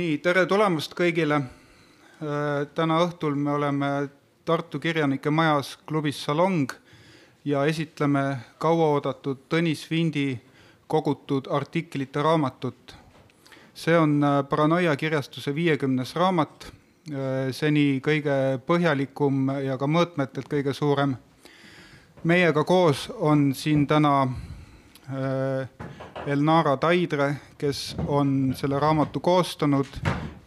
nii, tere tulemast kõigile. täna õhtul me oleme Tartu Kirjanike Majas klubis Salong ja esitleme kauaoodatud Tõnis Vindi kogutud artiklite raamatut. see on Paranoia kirjastuse viiekümnes raamat, seni kõige põhjalikum ja ka mõõtmetelt kõige suurem. meiega koos on siin täna Elnara Taidre, kes on selle raamatu koostanud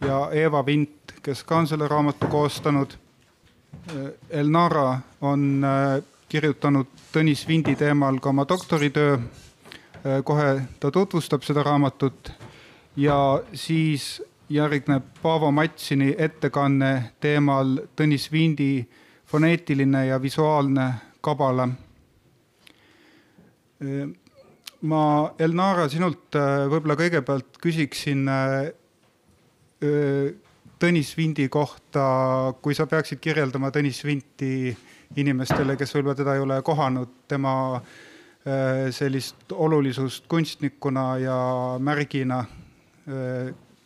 ja Eva Vint, kes ka on selle raamatu koostanud. Elnara on kirjutanud Tõnis Vindi teemal ka oma doktoritöö. kohe ta tutvustab seda raamatut ja siis järgneb Paavo Matsini ettekanne teemal Tõnis Vindi foneetiline ja visuaalne kabala ma, Elnara, sinult võib-olla kõigepealt küsiksin Tõnis Vindi kohta, kui sa peaksid kirjeldama Tõnis Vinti inimestele, kes võib-olla teda ei ole kohanud, tema sellist olulisust kunstnikuna ja märgina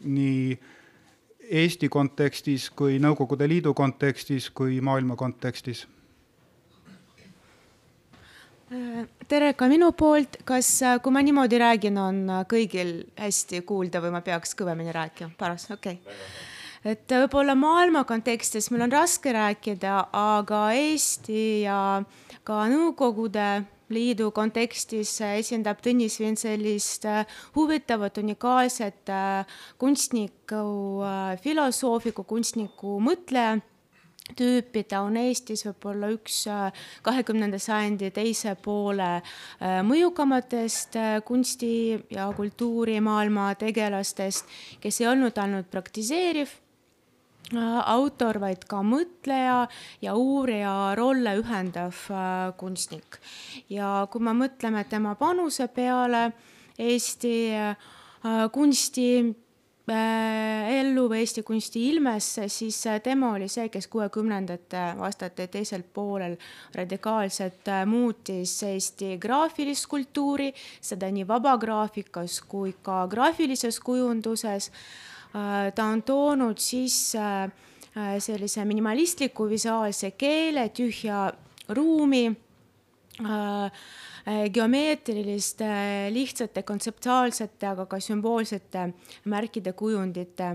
nii Eesti kontekstis kui Nõukogude Liidu kontekstis kui maailma kontekstis tere ka minu poolt, kas, kui ma niimoodi räägin, on kõigil hästi kuulda või ma peaks kõvemini rääkima, paras, okei okay. et võib-olla maailma kontekstis meil on raske rääkida, aga Eesti ja ka Nõukogude Liidu kontekstis esindab Tõnis Vind sellist huvitavat, unikaalset kunstniku, filosoofiku, kunstniku mõtleja tüüpi, ta on Eestis võib-olla üks kahekümnenda sajandi teise poole mõjukamatest kunsti ja kultuurimaailma tegelastest, kes ei olnud ainult praktiseeriv autor, vaid ka mõtleja ja uurija rolle ühendav kunstnik. ja kui me mõtleme tema panuse peale Eesti kunsti ellu või Eesti kunsti ilmesse, siis tema oli see, kes kuuekümnendate aastate teisel poolel radikaalselt muutis Eesti graafilist kultuuri, seda nii vabagraafikas kui ka graafilises kujunduses. ta on toonud sisse sellise minimalistliku visuaalse keele, tühja ruumi geomeetriliste, lihtsate, kontseptuaalsete, aga ka sümboolsete märkide, kujundite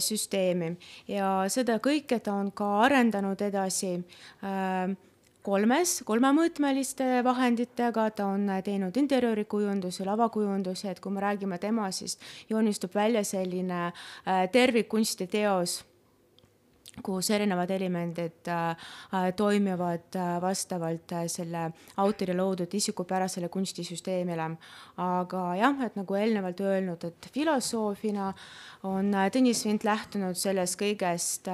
süsteemi. Ja seda kõike ta on ka arendanud edasi kolmes, kolmemõõtmeliste vahenditega, ta on teinud interjöörikujundusi, lavakujundusi, et kui me räägime temast, siis joonistub välja selline tervikkunstiteos kus erinevad elemendid äh, toimivad äh, vastavalt äh, selle autori loodud isikupärasele kunstisüsteemile. aga jah, et nagu eelnevalt öelnud, et filosoofina on Tõnis Vint lähtunud sellest kõigest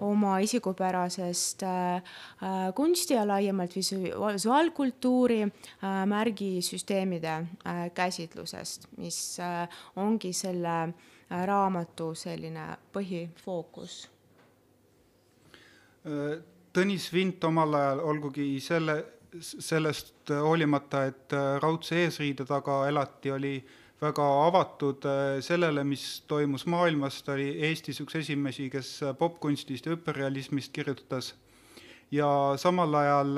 oma isikupärasest kunsti ja laiemalt visuaalkultuuri märgisüsteemide käsitlusest, mis ongi selle raamatu selline põhifookus Tõnis Vint omal ajal, olgugi selle, sellest hoolimata, et raudse eesriide taga elati, oli väga avatud sellele, mis toimus maailmas, ta oli Eestis üks esimesi, kes popkunstist ja hüperrealismist kirjutas. ja samal ajal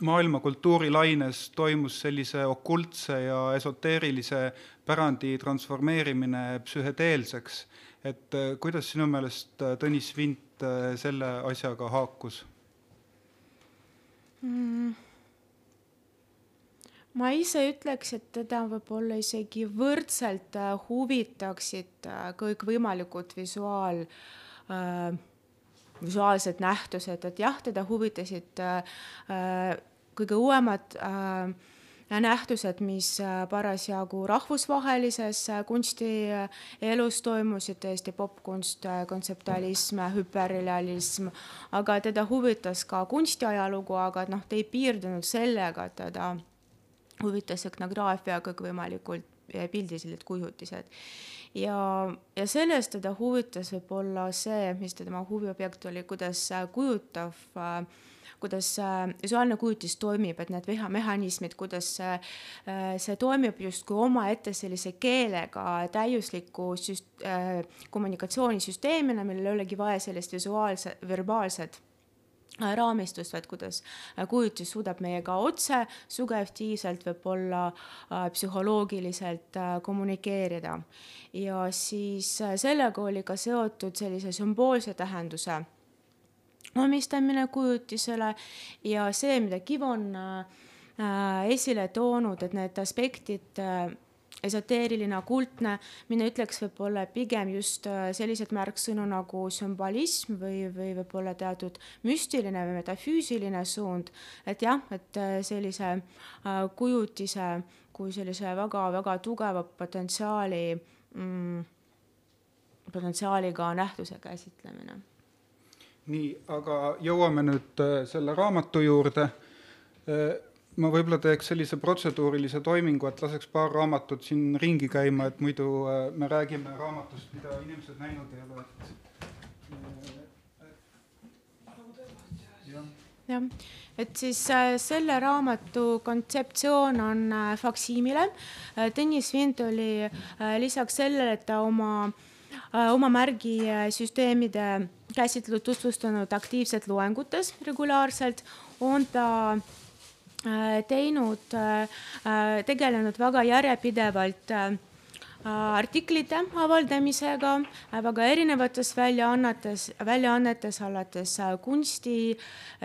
maailma kultuurilaines toimus sellise okultse ja esoteerilise pärandi transformeerimine psühhedeelseks. Et kuidas sinu meelest Tõnis Vint Äh, selle asjaga haakus mm.? ma ise ütleks, et teda võib-olla isegi võrdselt äh, huvitaksid äh, kõikvõimalikud visuaal äh,, visuaalsed nähtused, et jah, teda huvitasid äh, kõige uuemad äh, nähtused, mis äh, parasjagu rahvusvahelises äh, kunstielus toimusid, tõesti popkunst, äh, kontseptualism, hüperrealism, aga teda huvitas ka kunstiajalugu, aga noh, ta ei piirdunud sellega, et teda huvitas etnograafia kõikvõimalikult pildilised kujutised. Ja, ja sellest teda huvitas võib-olla see, mis tema huviobjekt oli, kuidas kujutav äh, kuidas visuaalne kujutis toimib, et need mehhanismid, kuidas see, see toimib justkui omaette sellise keelega täiusliku süst-, kommunikatsioonisüsteemina, millel ei olegi vaja sellist visuaalse, verbaalset raamistust, vaid kuidas kujutis suudab meiega otse, sugestiivselt, võib-olla psühholoogiliselt kommunikeerida. ja siis sellega oli ka seotud sellise sümboolse tähenduse omistamine kujutisele ja see, mida Kiv on äh, esile toonud, et need aspektid äh, esoteeriline, okultne, mina ütleks võib-olla pigem just äh, sellised märksõnu nagu sümbolism või, või võib-olla teatud müstiline või metafüüsiline suund. et jah, et sellise kujutise kui sellise väga-väga tugeva potentsiaali mm,, potentsiaaliga nähtuse käsitlemine nii, aga jõuame nüüd äh, selle raamatu juurde. Äh, ma võib-olla teeks sellise protseduurilise toimingu, et laseks paar raamatut siin ringi käima, et muidu äh, me räägime raamatust, mida inimesed näinud ei ole. jah, et siis selle raamatu kontseptsioon on faksiimile. Tõnis Vint oli lisaks sellele, et ta oma, oma märgisüsteemide käsitletud, tutvustanud aktiivselt loengutes regulaarselt, on ta äh, teinud, äh, äh, tegelenud väga järjepidevalt artiklite avaldamisega väga erinevates väljaannetes, väljaannetes alates kunsti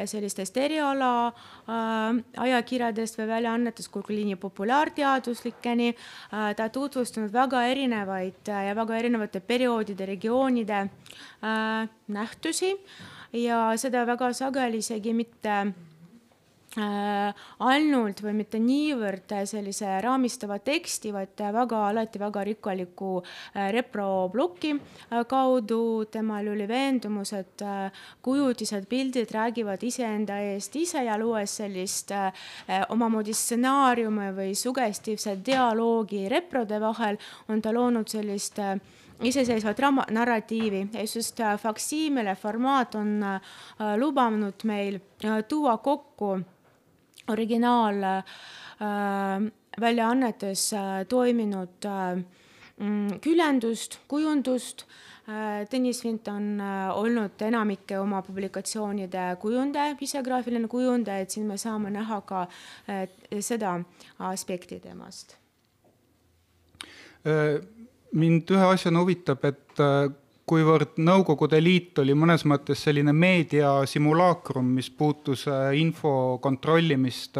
sellistest eriala ajakirjadest või väljaannetest kuni populaarteaduslikeni. ta tutvustanud väga erinevaid ja väga erinevate perioodide, regioonide nähtusi ja seda väga sageli isegi mitte Äh, ainult või mitte niivõrd sellise raamistava teksti, vaid väga alati väga rikkaliku äh, reprobloki äh, kaudu. temal oli veendumus, et kujutised, pildid räägivad iseenda eest ise ja luues sellist omamoodi stsenaariume või sugestiivset dialoogi reprode vahel, on ta loonud sellist iseseisvat rama-, narratiivi ja just faksiimile formaat on lubanud meil tuua kokku originaal äh, äh, toiminud äh, mm, küljendust, kujundust. Tõnis Vint on olnud enamike oma publikatsioonide kujundaja, isegraafiline kujundaja, et siin me saame näha ka seda aspekti temast. mind ühe asjana huvitab, et kuivõrd Nõukogude Liit oli mõnes mõttes selline meedia simulaakrum, mis puutus äh, info kontrollimist.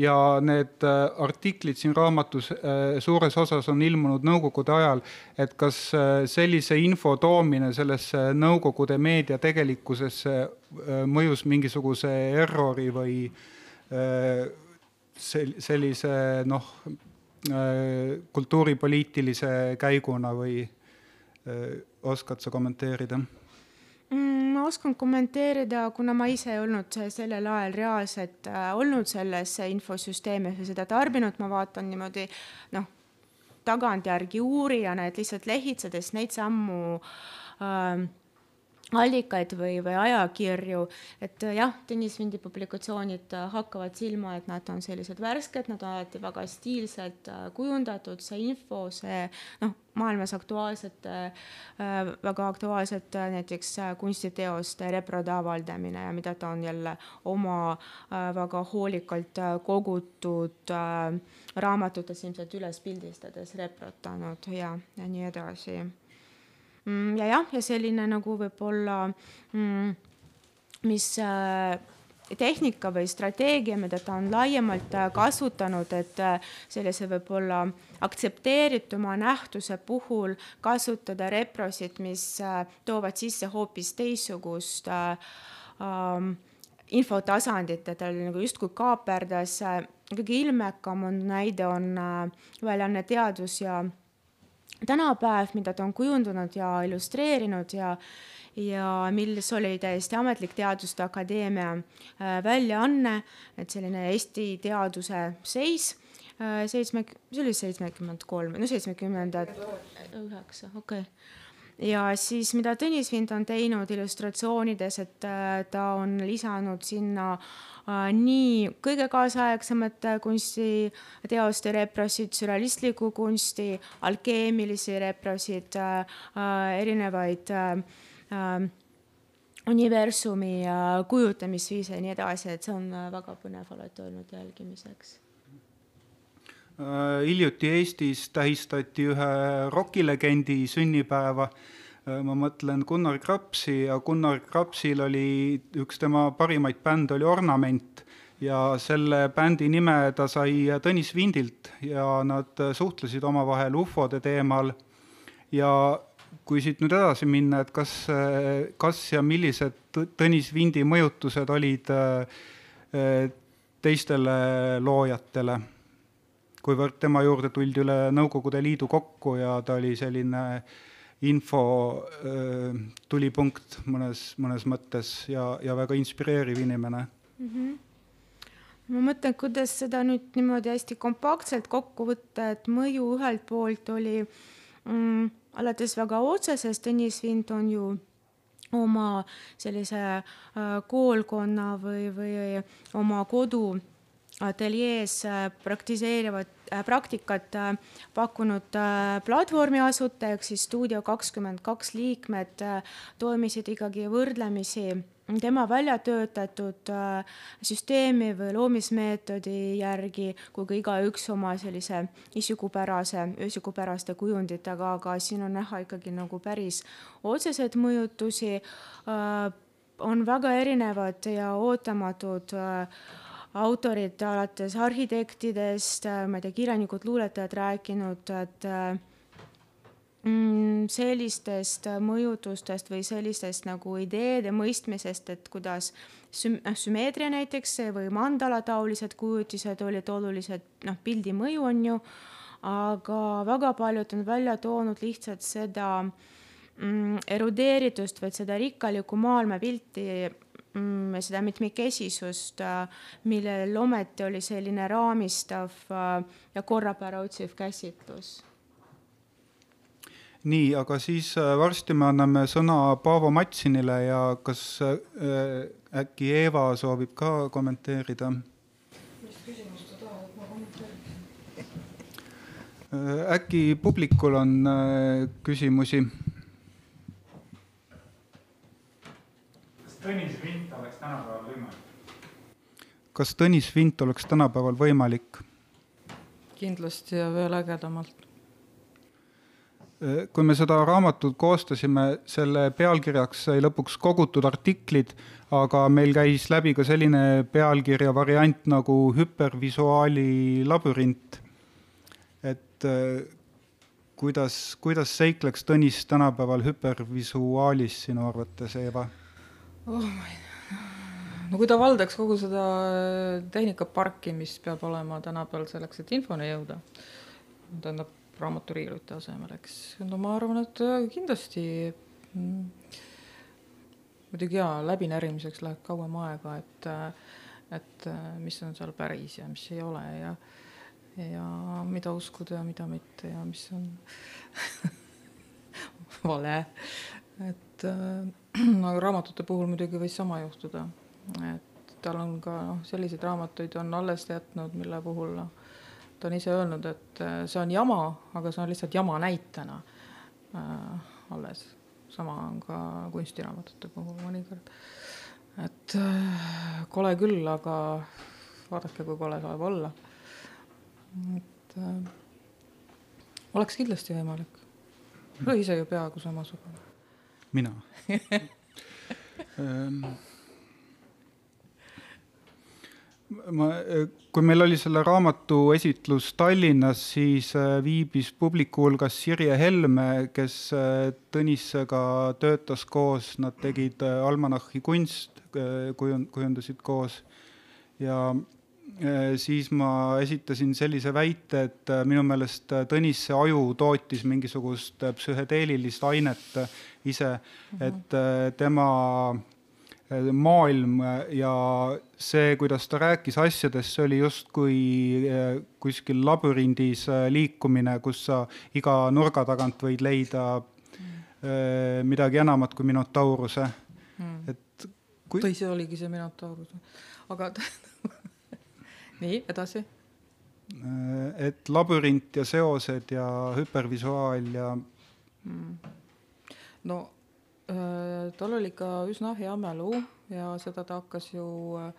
Ja need äh, artiklid siin raamatus äh, suures osas on ilmunud Nõukogude ajal, et kas sellise info toomine sellesse Nõukogude meedia tegelikkusesse mõjus mingisuguse errori või sellise noh, kultuuripoliitilise käiguna või oskad sa kommenteerida? Mm, ma oskan kommenteerida, kuna ma ise ei olnud sellel ajal reaalselt äh, olnud selles infosüsteemis ja seda tarbinud, ma vaatan niimoodi noh, tagantjärgi uurijana, et lihtsalt lehitsedes neid sammu äh, allikaid või, või ajakirju, et äh, jah, Tõnis Vindi publikatsioonid äh, hakkavad silma, et nad on sellised värsked, nad on alati väga stiilselt äh, kujundatud, see info, see noh, maailmas aktuaalsete, väga aktuaalsed näiteks kunstiteoste reprode avaldamine ja mida ta on jälle oma väga hoolikalt kogutud raamatutes ilmselt üles pildistades reprotanud ja, ja nii edasi ja jah, ja selline nagu võib-olla, mm, mis äh, tehnika või strateegia, mida ta on laiemalt äh, kasutanud, et äh, sellise võib-olla aktsepteerituma nähtuse puhul kasutada reprosid, mis toovad sisse hoopis teistsugust ähm, infotasandit, et tal nagu justkui kaaperdas, kõige ilmekam on näide on väljaanne Teadus ja tänapäev, mida ta on kujundanud ja illustreerinud ja ja milles oli täiesti ametlik Teaduste Akadeemia äh, väljaanne, et selline Eesti teaduse seis seitsme, see oli seitsmekümmend kolm, no seitsmekümnendad, üheksa, okei. okay ja siis, mida Tõnis Vind on teinud illustratsioonides, et ta on lisanud sinna äh, nii kõige kaasaegsemate kunstiteoste reprosid, sürrealistlikku kunsti, alkeemilisi reprosid äh,, erinevaid äh, universumi kujutamisviise ja nii edasi, et see on väga põnev alati olnud jälgimiseks. Äh, hiljuti Eestis tähistati ühe rokilegendi sünnipäeva, äh, ma mõtlen Gunnar Krapsi ja Gunnar Krapsil oli üks tema parimaid bände oli Ornament ja selle bändi nime ta sai Tõnis Vindilt ja nad suhtlesid omavahel ufode teemal. Ja kui siit nüüd edasi minna, et kas, kas ja millised Tõnis Vindi mõjutused olid äh, teistele loojatele kuivõrd tema juurde tuldi üle Nõukogude Liidu kokku ja ta oli selline info tulipunkt mõnes, mõnes mõttes ja, ja väga inspireeriv inimene mm. -hmm ma mõtlen, kuidas seda nüüd niimoodi hästi kompaktselt kokku võtta, et mõju ühelt poolt oli mm, alates väga otsesest, Tõnis Vint on ju oma sellise äh, koolkonna või, või oma kodu ateljees äh, praktiseerivad äh, praktikat äh, pakkunud platvormi asutaja ehk siis stuudio kakskümmend kaks liikmed toimisid ikkagi võrdlemisi tema välja töötatud süsteemi või loomismeetodi järgi, kui ka igaüks oma sellise isikupärase, isikupäraste kujunditega, aga siin on näha ikkagi nagu päris otseseid mõjutusi. on väga erinevad ja ootamatud äh, autorid alates arhitektidest, äh, ma ei tea, kirjanikud, luuletajad rääkinud, et äh, mm, sellistest mõjutustest või sellistest nagu ideede mõistmisest, et kuidas süm-, noh, sümmeetria näiteks või mandalataolised kujutised olid olulised, noh, pildi mõju on ju, aga väga paljud on välja toonud lihtsalt seda mm, erudeeritust või seda rikkalikku maailmapilti seda mitmikesisust, äh, millel ometi oli selline raamistav äh, ja korrapära otsiv käsitlus. nii, aga siis äh, varsti me anname sõna Paavo Matsinile ja kas äkki Eeva soovib ka kommenteerida? mis küsimust sa tahad, et ma kommenteerin? äkki publikul on küsimusi Tõnis Vint oleks tänapäeval võimalik? kas Tõnis Vint oleks tänapäeval võimalik? kindlasti ja veel ägedamalt. kui me seda raamatut koostasime, selle pealkirjaks sai lõpuks kogutud artiklid, aga meil käis läbi ka selline pealkirja variant nagu hüpervisuaali labürint. et kuidas, kuidas seikleks Tõnis tänapäeval hüpervisuaalis sinu arvates, Eeva? Oh ma ei tea, no kui ta valdaks kogu seda äh, tehnikaparki, mis peab olema tänapäeval selleks, et infoni jõuda, tähendab raamaturiiulite asemel, eks, no ma arvan, et äh, kindlasti mm, muidugi jaa, läbinärimiseks läheb kauem aega, et äh, et mis on seal päris ja mis ei ole ja ja mida uskuda ja mida mitte ja mis on vale, et äh, aga raamatute puhul muidugi võis sama juhtuda, et tal on ka noh, selliseid raamatuid on alles jätnud, mille puhul noh, ta on ise öelnud, et äh, see on jama, aga see on lihtsalt jama näitena äh, alles. sama on ka kunstiraamatute puhul mõnikord. et äh, kole küll, aga vaadake, kui kole saab olla. et äh, oleks kindlasti võimalik. ise ju peaaegu samasugune mina. Ehm, ma, kui meil oli selle raamatu esitlus Tallinnas, siis äh, viibis publiku hulgas Sirje Helme, kes äh, Tõnissega töötas koos, nad tegid äh, almanahhi kunst, kujund-, kujundasid koos. Ja siis ma esitasin sellise väite, et minu meelest Tõnisse aju tootis mingisugust psühhedeelilist ainet ise, mhm. et tema maailm ja see, kuidas ta rääkis asjadest, see oli justkui eh, kuskil labürindis liikumine, kus sa iga nurga tagant võid leida mm. midagi enamat kui Minotauruse mm.. et kui tõi, see oligi see Minotaurus, aga nii, edasi? et labürint ja seosed ja hüpervisuaal ja mm. No Äh, tal oli ikka üsna hea mälu ja seda ta hakkas ju äh,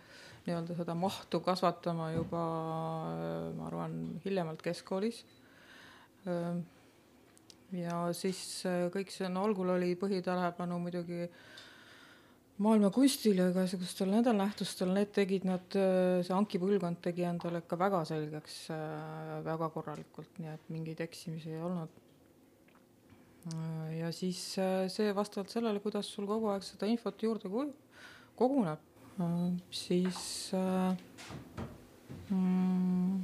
nii-öelda seda mahtu kasvatama juba, äh, ma arvan, hiljemalt keskkoolis. ja siis kõik see, no algul oli põhitähelepanu muidugi maailma kunstil ja igasugustel nendel nähtustel, need tegid nad, see Anki põlvkond tegi endale ikka väga selgeks väga korralikult, nii et mingeid eksimisi ei olnud ja siis äh, see vastavalt sellele, kuidas sul kogu aeg seda infot juurde koguneb, äh, siis äh, mm,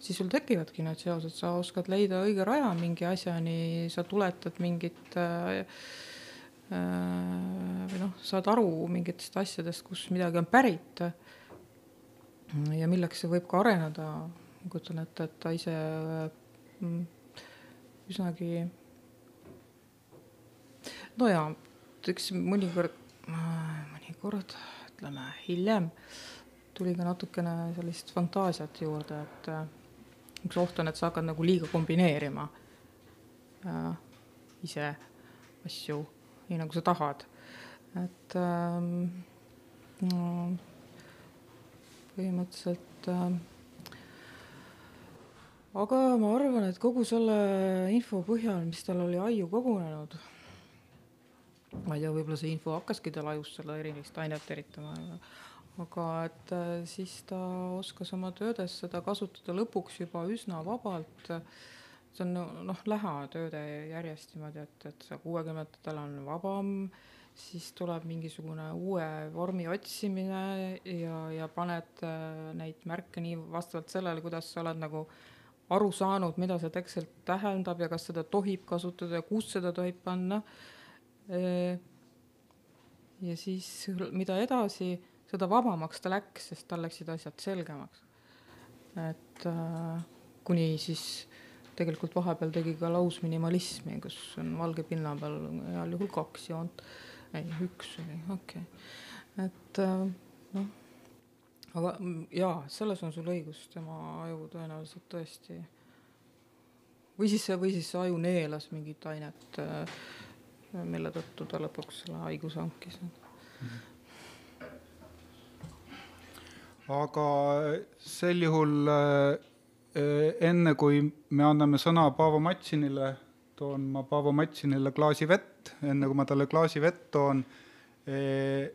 siis sul tekivadki need seosed, sa oskad leida õige raja mingi asjani, sa tuletad mingit või noh, saad aru mingitest asjadest, kus midagi on pärit. ja milleks see võib ka areneda, ma kujutan ette, et ta ise mm, üsnagi no jaa, eks mõnikord, mõnikord ütleme hiljem tuli ka natukene sellist fantaasiat juurde, et äh, üks oht on, et sa hakkad nagu liiga kombineerima äh, ise asju nii, nagu sa tahad. et ähm, no, põhimõtteliselt äh, aga ma arvan, et kogu selle info põhjal, mis tal oli aiu kogunenud, ma ei tea, võib-olla see info hakkaski tal ajus seda erilist ainet eritama, aga et äh, siis ta oskas oma töödes seda kasutada lõpuks juba üsna vabalt. see on noh, läha tööde järjest niimoodi, et, et see kuuekümnendatel on vabam, siis tuleb mingisugune uue vormi otsimine ja, ja paned äh, neid märke nii vastavalt sellele, kuidas sa oled nagu äh, aru saanud, mida see tekst tähendab ja kas seda tohib kasutada ja kus seda tohib panna. ja siis, mida edasi, seda vabamaks ta läks, sest tal läksid asjad selgemaks. et äh, kuni siis tegelikult vahepeal tegi ka lausminimalismi, kus on valge pinna peal heal juhul kaks joont, ei üks oli, okei okay., et äh, noh aga mm, jaa, selles on sul õigus, tema aju tõenäoliselt tõesti. Või siis, või siis see aju neelas mingit ainet, äh, mille tõttu ta lõpuks selle haiguse hankis aga sel juhul äh, enne, kui me anname sõna Paavo Matsinile, toon ma Paavo Matsinile klaasi vett, enne kui ma talle klaasi vett toon, äh,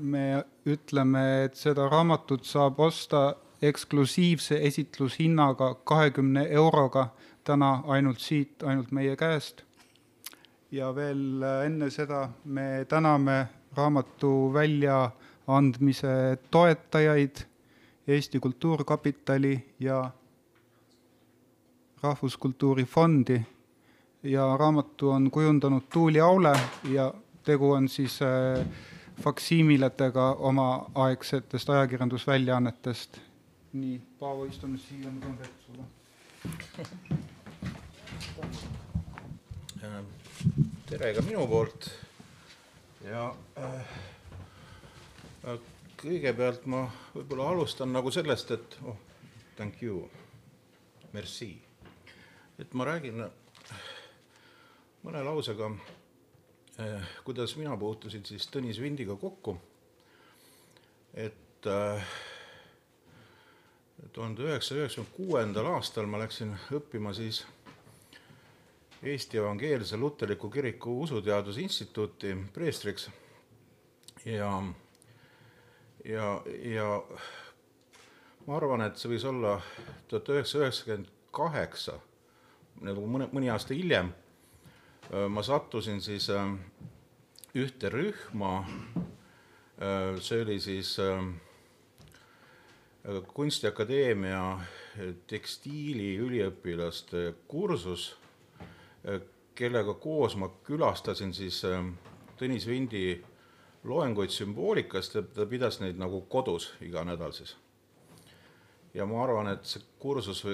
me ütleme, et seda raamatut saab osta eksklusiivse esitlushinnaga kahekümne euroga täna ainult siit, ainult meie käest. ja veel enne seda me täname raamatu väljaandmise toetajaid, Eesti Kultuurkapitali ja Rahvuskultuuri Fondi ja raamatu on kujundanud Tuuli Aule ja tegu on siis äh, faksiimiletega omaaegsetest ajakirjandusväljaannetest. nii, Paavo, istume siia, ma toon vett sulle. tere ka minu poolt ja äh, kõigepealt ma võib-olla alustan nagu sellest, et oh, thank you, merci. et ma räägin mõne lausega kuidas mina puutusin siis Tõnis Vindiga kokku, et eh, tuhande üheksasaja üheksakümne kuuendal aastal ma läksin õppima siis Eesti Evangeelse Luterliku Kiriku Usuteaduse Instituuti preestriks. Ja, ja, ja ma arvan, et see võis olla tuhat üheksasada üheksakümmend kaheksa, nagu mõne, mõni aasta hiljem ma sattusin siis äh, ühte rühma, äh, see oli siis Kunstiakadeemia tekstiiliüliõpilaste kursus, kellega koos ma külastasin siis Tõnis Vindi loenguid sümboolikast ja ta pidas neid nagu kodus iga nädal siis. ja ma arvan, et see kursus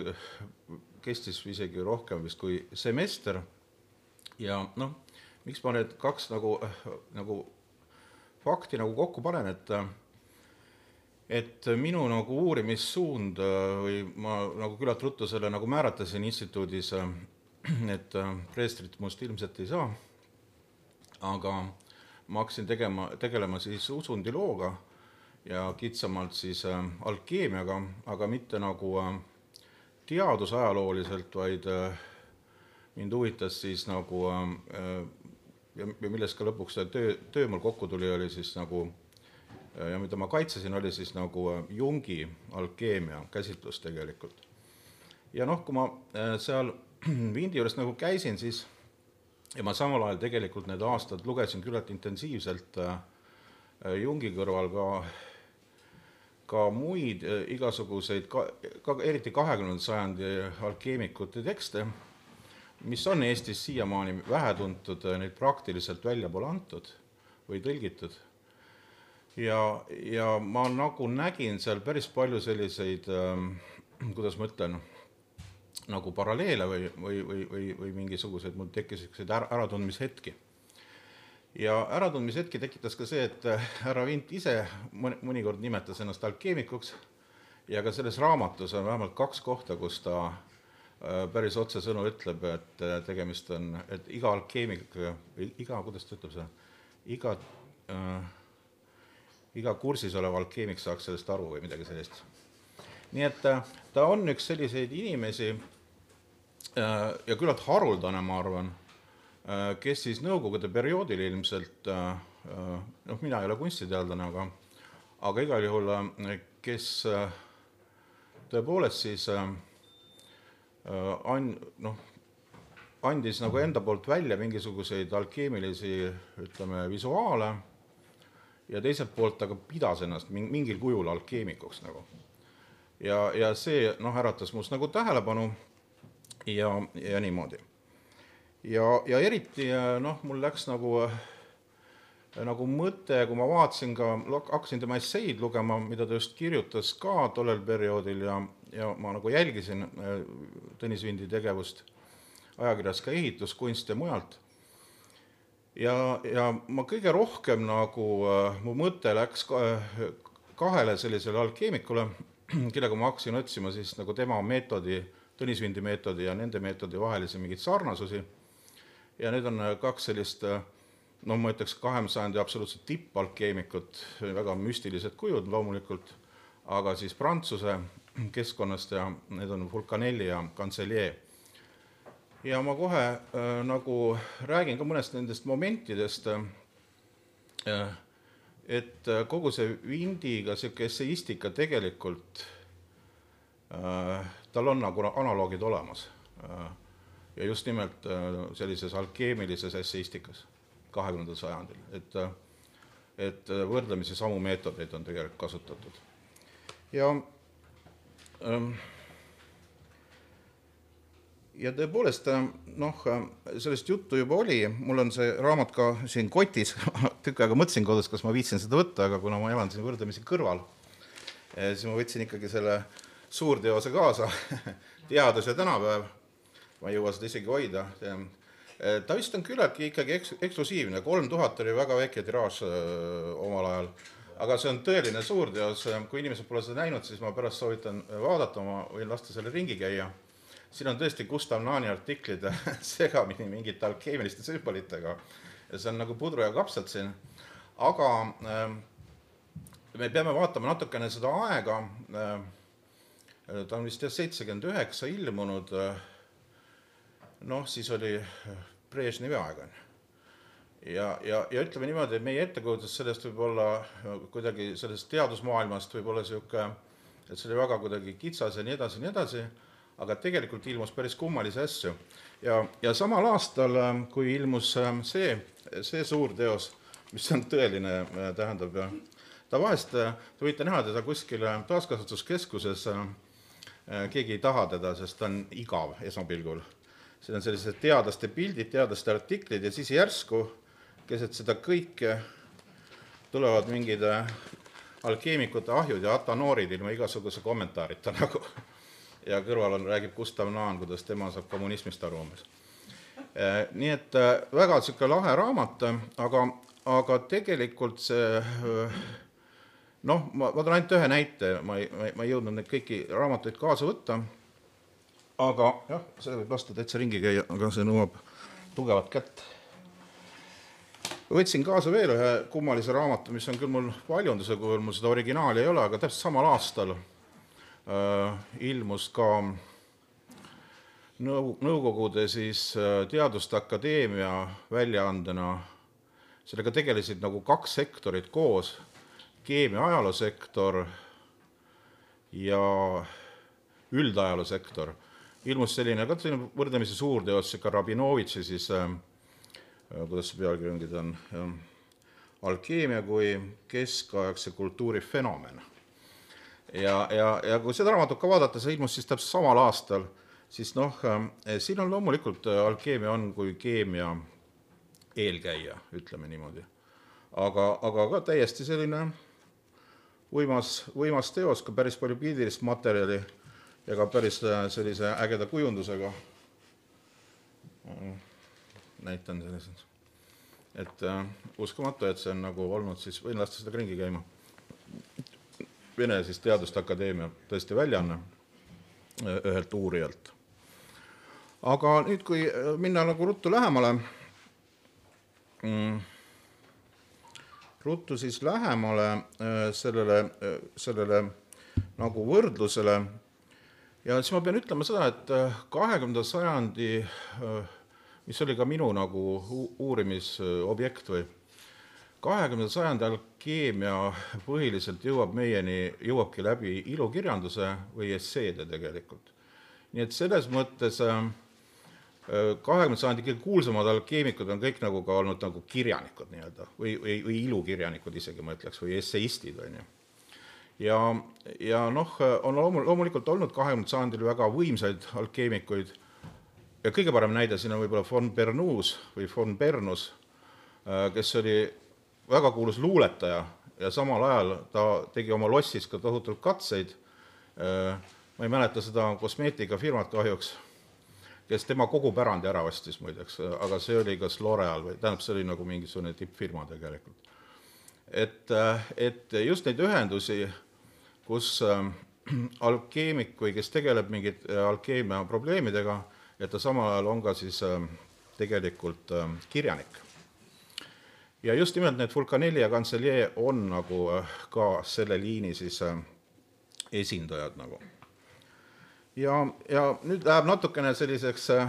kestis isegi rohkem vist kui semester ja noh, miks ma need kaks nagu, nagu fakti nagu kokku panen, et et minu nagu uurimissuund või ma nagu küllalt ruttu selle nagu määratlesin instituudis, et preestrit must ilmselt ei saa, aga ma hakkasin tegema, tegelema siis usundilooga ja kitsamalt siis äh, alkeemiaga, aga mitte nagu äh, teadusajalooliselt, vaid äh, mind huvitas siis nagu äh, ja, ja millest ka lõpuks see töö, töö mul kokku tuli, oli siis nagu äh, ja mida ma kaitsesin, oli siis nagu äh, Jungi alkeemia käsitlus tegelikult. ja noh, kui ma äh, seal Vindi juures nagu käisin, siis ja ma samal ajal tegelikult need aastad lugesin küllalt intensiivselt äh, Jungi kõrval ka, ka muid äh, igasuguseid, ka, ka eriti kahekümnenda sajandi alkeemikute tekste, mis on Eestis siiamaani vähetuntud, neid praktiliselt välja pole antud või tõlgitud. ja, ja ma nagu nägin seal päris palju selliseid äh,, kuidas ma ütlen, nagu paralleele või, või, või, või, või mingisuguseid, mul tekkis niisuguseid ära, äratundmishetki. ja äratundmishetki tekitas ka see, et härra Vint ise mõni, mõnikord nimetas ennast alkeemikuks ja ka selles raamatus on vähemalt kaks kohta, kus ta äh, päris otsesõnu ütleb, et äh, tegemist on, et iga alkeemik, iga, kuidas ta ütleb seda, iga äh,, iga kursis olev alkeemik saaks sellest aru või midagi sellist. nii et äh, ta on üks selliseid inimesi äh, ja küllalt haruldane, ma arvan, kes siis Nõukogude perioodil ilmselt, noh, mina ei ole kunstiteadlane, aga aga igal juhul, kes tõepoolest siis an-, noh, andis nagu enda poolt välja mingisuguseid alkeemilisi, ütleme, visuaale ja teiselt poolt aga pidas ennast mingil kujul alkeemikuks nagu ja, ja see noh, äratas must nagu tähelepanu ja, ja niimoodi. ja, ja eriti noh, mul läks nagu, nagu mõte, kui ma vaatasin ka, hakkasin tema esseid lugema, mida ta just kirjutas ka tollel perioodil ja, ja ma nagu jälgisin Tõnis Vindi tegevust ajakirjas ka Ehituskunst ja mujalt. ja, ja ma kõige rohkem nagu, mu mõte läks kahele sellisele alkeemikule kellega ma hakkasin otsima siis nagu tema meetodi, Tõnis Vindi meetodi ja nende meetodi vahelisi mingeid sarnasusi. ja need on kaks sellist no ma ütleks kahekümnenda sajandi absoluutselt tippalkeemikut, väga müstilised kujud loomulikult, aga siis Prantsuse keskkonnast ja need on Fulcanelli ja Cancellier. ja ma kohe äh, nagu räägin ka mõnest nendest momentidest äh,, et äh, kogu see vindiga niisugune esseistika tegelikult äh,, tal on nagu analoogid olemas äh,. ja just nimelt äh, sellises alkeemilises esseistikas kahekümnendal sajandil, et äh, et äh, võrdlemisi samu meetodeid on tegelikult kasutatud. ja ja tõepoolest noh, sellest juttu juba oli, mul on see raamat ka siin kotis, tükk aega mõtlesin kodus, kas ma viitsin seda võtta, aga kuna ma elan siin võrdlemisi kõrval, siis ma võtsin ikkagi selle suurteose kaasa. Teadus ja tänapäev, ma ei jõua seda isegi hoida, ta vist on küllaltki ikkagi eks-, eksklusiivne, kolm tuhat oli väga väike tiraaž omal ajal, aga see on tõeline suurteos, kui inimesed pole seda näinud, siis ma pärast soovitan vaadata, ma võin lasta selle ringi käia. Siin on tõesti Gustav Naani artiklid segamini mingite alkeemiliste sümbolitega. Ja see on nagu pudru ja kapsad siin, aga äh, me peame vaatama natukene seda aega. Äh,, ta on vist jah, seitsekümmend üheksa ilmunud. Äh,, noh, siis oli Brežnevi aeg, on. ju ja, ja, ja ütleme niimoodi, et meie ettekujutus sellest võib olla kuidagi sellest teadusmaailmast võib olla niisugune, et see oli väga kuidagi kitsas ja nii edasi ja nii edasi aga tegelikult ilmus päris kummalisi asju. ja, ja samal aastal, ähm, kui ilmus ähm, see, see suur teos, mis on tõeline, äh, tähendab, ta vahest, äh, te võite näha teda kuskil äh, taaskasutuskeskuses, keegi ei taha teda, sest ta on igav esmapilgul. siin on sellised teadlaste pildid, teadlaste artiklid ja siis järsku keset seda kõike tulevad mingid äh, alkeemikute ahjud ja atanoorid ilma igasuguse kommentaarita nagu. ja kõrval on, räägib Gustav Naan, kuidas tema saab kommunismist aru umbes. nii et väga niisugune lahe raamat, aga, aga tegelikult see noh, ma, ma toon ainult ühe näite, ma ei, ma ei jõudnud neid kõiki raamatuid kaasa võtta, aga jah, selle võib lasta täitsa ringi käia, aga see nõuab tugevat kätt. Võtsin kaasa veel ühe kummalise raamatu, mis on küll mul paljunduse kujul, mul seda originaali ei ole, aga täpselt samal aastal äh, ilmus ka nõu-, Nõukogude siis äh, Teaduste Akadeemia väljaandena, sellega tegelesid nagu kaks sektorit koos, keemia ajaloosektor ja üldajaloosektor. Ilmus selline ka selline võrdlemisi suur teos, sihuke Rabinovitši siis äh,, kuidas see pealkiri ongi, ta on äh, alkeemia kui keskaegse kultuuri fenomen. ja, ja, ja kui seda raamatut ka vaadata, see ilmus siis täpselt samal aastal, siis noh äh,, siin on loomulikult äh, alkeemia on kui keemia eelkäija, ütleme niimoodi. aga, aga ka täiesti selline võimas, võimas teos, ka päris palju pildilist materjali ja ka päris äh, sellise ägeda kujundusega. Näitan sellised, et äh, uskumatu, et see on nagu olnud siis, võin lasta seda ringi käima. Vene siis Teaduste Akadeemia tõesti väljaanne äh, ühelt uurijalt. aga nüüd, kui äh, minna nagu ruttu lähemale mm,, ruttu siis lähemale äh, sellele, sellele nagu võrdlusele ja siis ma pean ütlema seda, et äh, kahekümnenda sajandi, äh, mis oli ka minu nagu uurimisobjekt või, kahekümnenda sajandi alkeemia põhiliselt jõuab meieni, jõuabki läbi ilukirjanduse või esseede tegelikult. nii et selles mõttes äh, kahekümnenda sajandi kõige kuulsamad alkeemikud on kõik nagu ka olnud nagu kirjanikud nii-öelda või, või, või ilukirjanikud isegi ma ütleks, või esseistid, on ju ja, ja noh, on loomu-, loomulikult olnud kahekümnendal sajandil väga võimsaid alkeemikuid ja kõige parem näide siin on võib-olla von Bernous või von Bernus, äh, kes oli väga kuulus luuletaja ja samal ajal ta tegi oma lossis ka tohutult katseid, äh, ma ei mäleta seda kosmeetikafirmat kahjuks, kes tema kogu pärandi ära ostis muideks, aga see oli kas L'Oreal või tähendab, see oli nagu mingisugune tippfirma tegelikult. et, äh, et just neid ühendusi kus äh, alkeemik või kes tegeleb mingite alkeemia probleemidega, et ta samal ajal on ka siis äh, tegelikult äh, kirjanik. ja just nimelt need Fulcanelli ja Cancellier on nagu äh, ka selle liini siis äh, esindajad nagu. ja, ja nüüd läheb natukene selliseks äh,,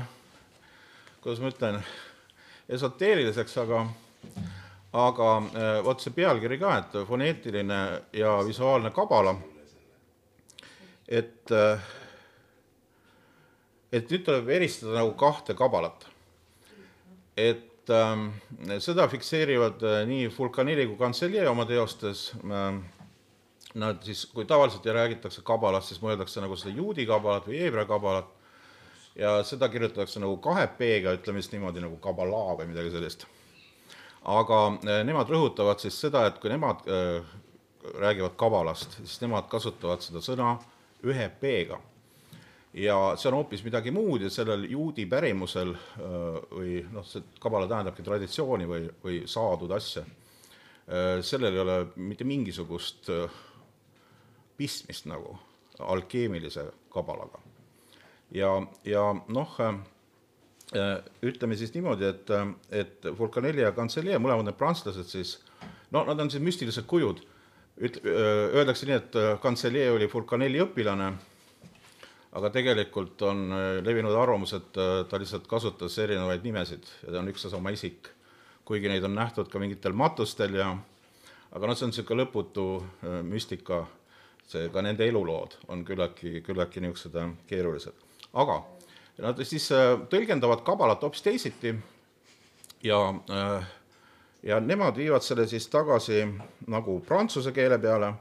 kuidas ma ütlen, esoteeriliseks, aga aga äh, vot see pealkiri ka, et foneetiline ja visuaalne kabala, et, äh, et nüüd tuleb eristada nagu kahte kabalat. et ähm, seda fikseerivad äh, nii Fulcanelli kui Cancellier oma teostes äh,, nad siis, kui tavaliselt räägitakse kabalast, siis mõeldakse nagu seda juudi kabalat või heebrea kabalat, ja seda kirjutatakse nagu kahe P-ga, ütleme siis niimoodi nagu kabala või midagi sellist aga äh, nemad rõhutavad siis seda, et kui nemad äh, räägivad kabalast, siis nemad kasutavad seda sõna ühe P-ga. Ja see on hoopis midagi muud ja sellel juudi pärimusel äh, või noh, see kabala tähendabki traditsiooni või, või saadud asja, sellel ei ole mitte mingisugust pistmist nagu alkeemilise kabalaga. ja, ja noh, Äh, ütleme siis niimoodi, et, äh, et Fulcanelli ja Cancellier, mõlemad need prantslased siis, no nad on siis müstilised kujud. üt-, äh, öeldakse nii, et Cancellier oli Fulcanelli õpilane, aga tegelikult on levinud arvamus, et ta lihtsalt kasutas erinevaid nimesid ja ta on üks ja sama isik. kuigi neid on nähtud ka mingitel matustel ja aga noh, see on niisugune lõputu müstika, see, ka nende elulood on küllaltki, küllaltki niisugused keerulised. aga Nad siis äh, tõlgendavad kabalat hoopis teisiti ja, äh, ja nemad viivad selle siis tagasi nagu prantsuse keele peale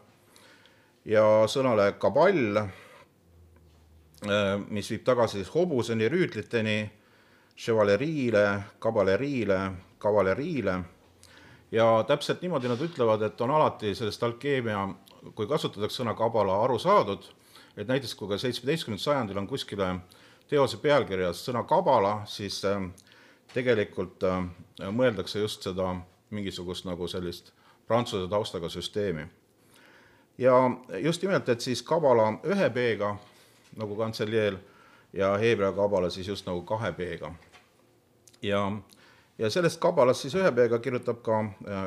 ja sõnale kaball, äh, mis viib tagasi siis hobuseni, rüütliteni, chevaleriile, kabaleriile, kavaleriile ja täpselt niimoodi nad ütlevad, et on alati sellest alkeemia, kui kasutatakse sõna kabala, aru saadud, et näiteks kui ka seitsmeteistkümnendal sajandil on kuskile teose pealkirjas sõna kabala, siis äh, tegelikult äh, mõeldakse just seda mingisugust nagu sellist prantsuse taustaga süsteemi. ja just nimelt, et siis kabala ühe B-ga nagu kantseljeel ja heebrea kabala siis just nagu kahe B-ga. ja, ja sellest kabalast siis ühe B-ga kirjutab ka äh,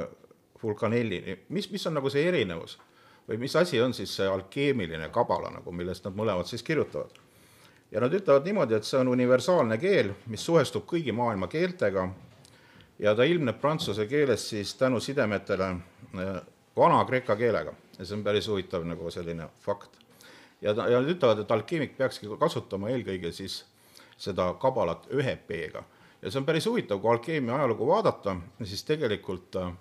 Vulcanelli, mis, mis on nagu see erinevus või mis asi on siis see alkeemiline kabala nagu, millest nad mõlemad siis kirjutavad ja nad ütlevad niimoodi, et see on universaalne keel, mis suhestub kõigi maailma keeltega ja ta ilmneb prantsuse keeles siis tänu sidemetele eh, vana-kreeka keelega ja see on päris huvitav nagu selline fakt. Ja ja nad ütlevad, et alkeemik peakski kasutama eelkõige siis seda kabalat ühe P-ga ja see on päris huvitav, kui alkeemia ajalugu vaadata, siis tegelikult äh,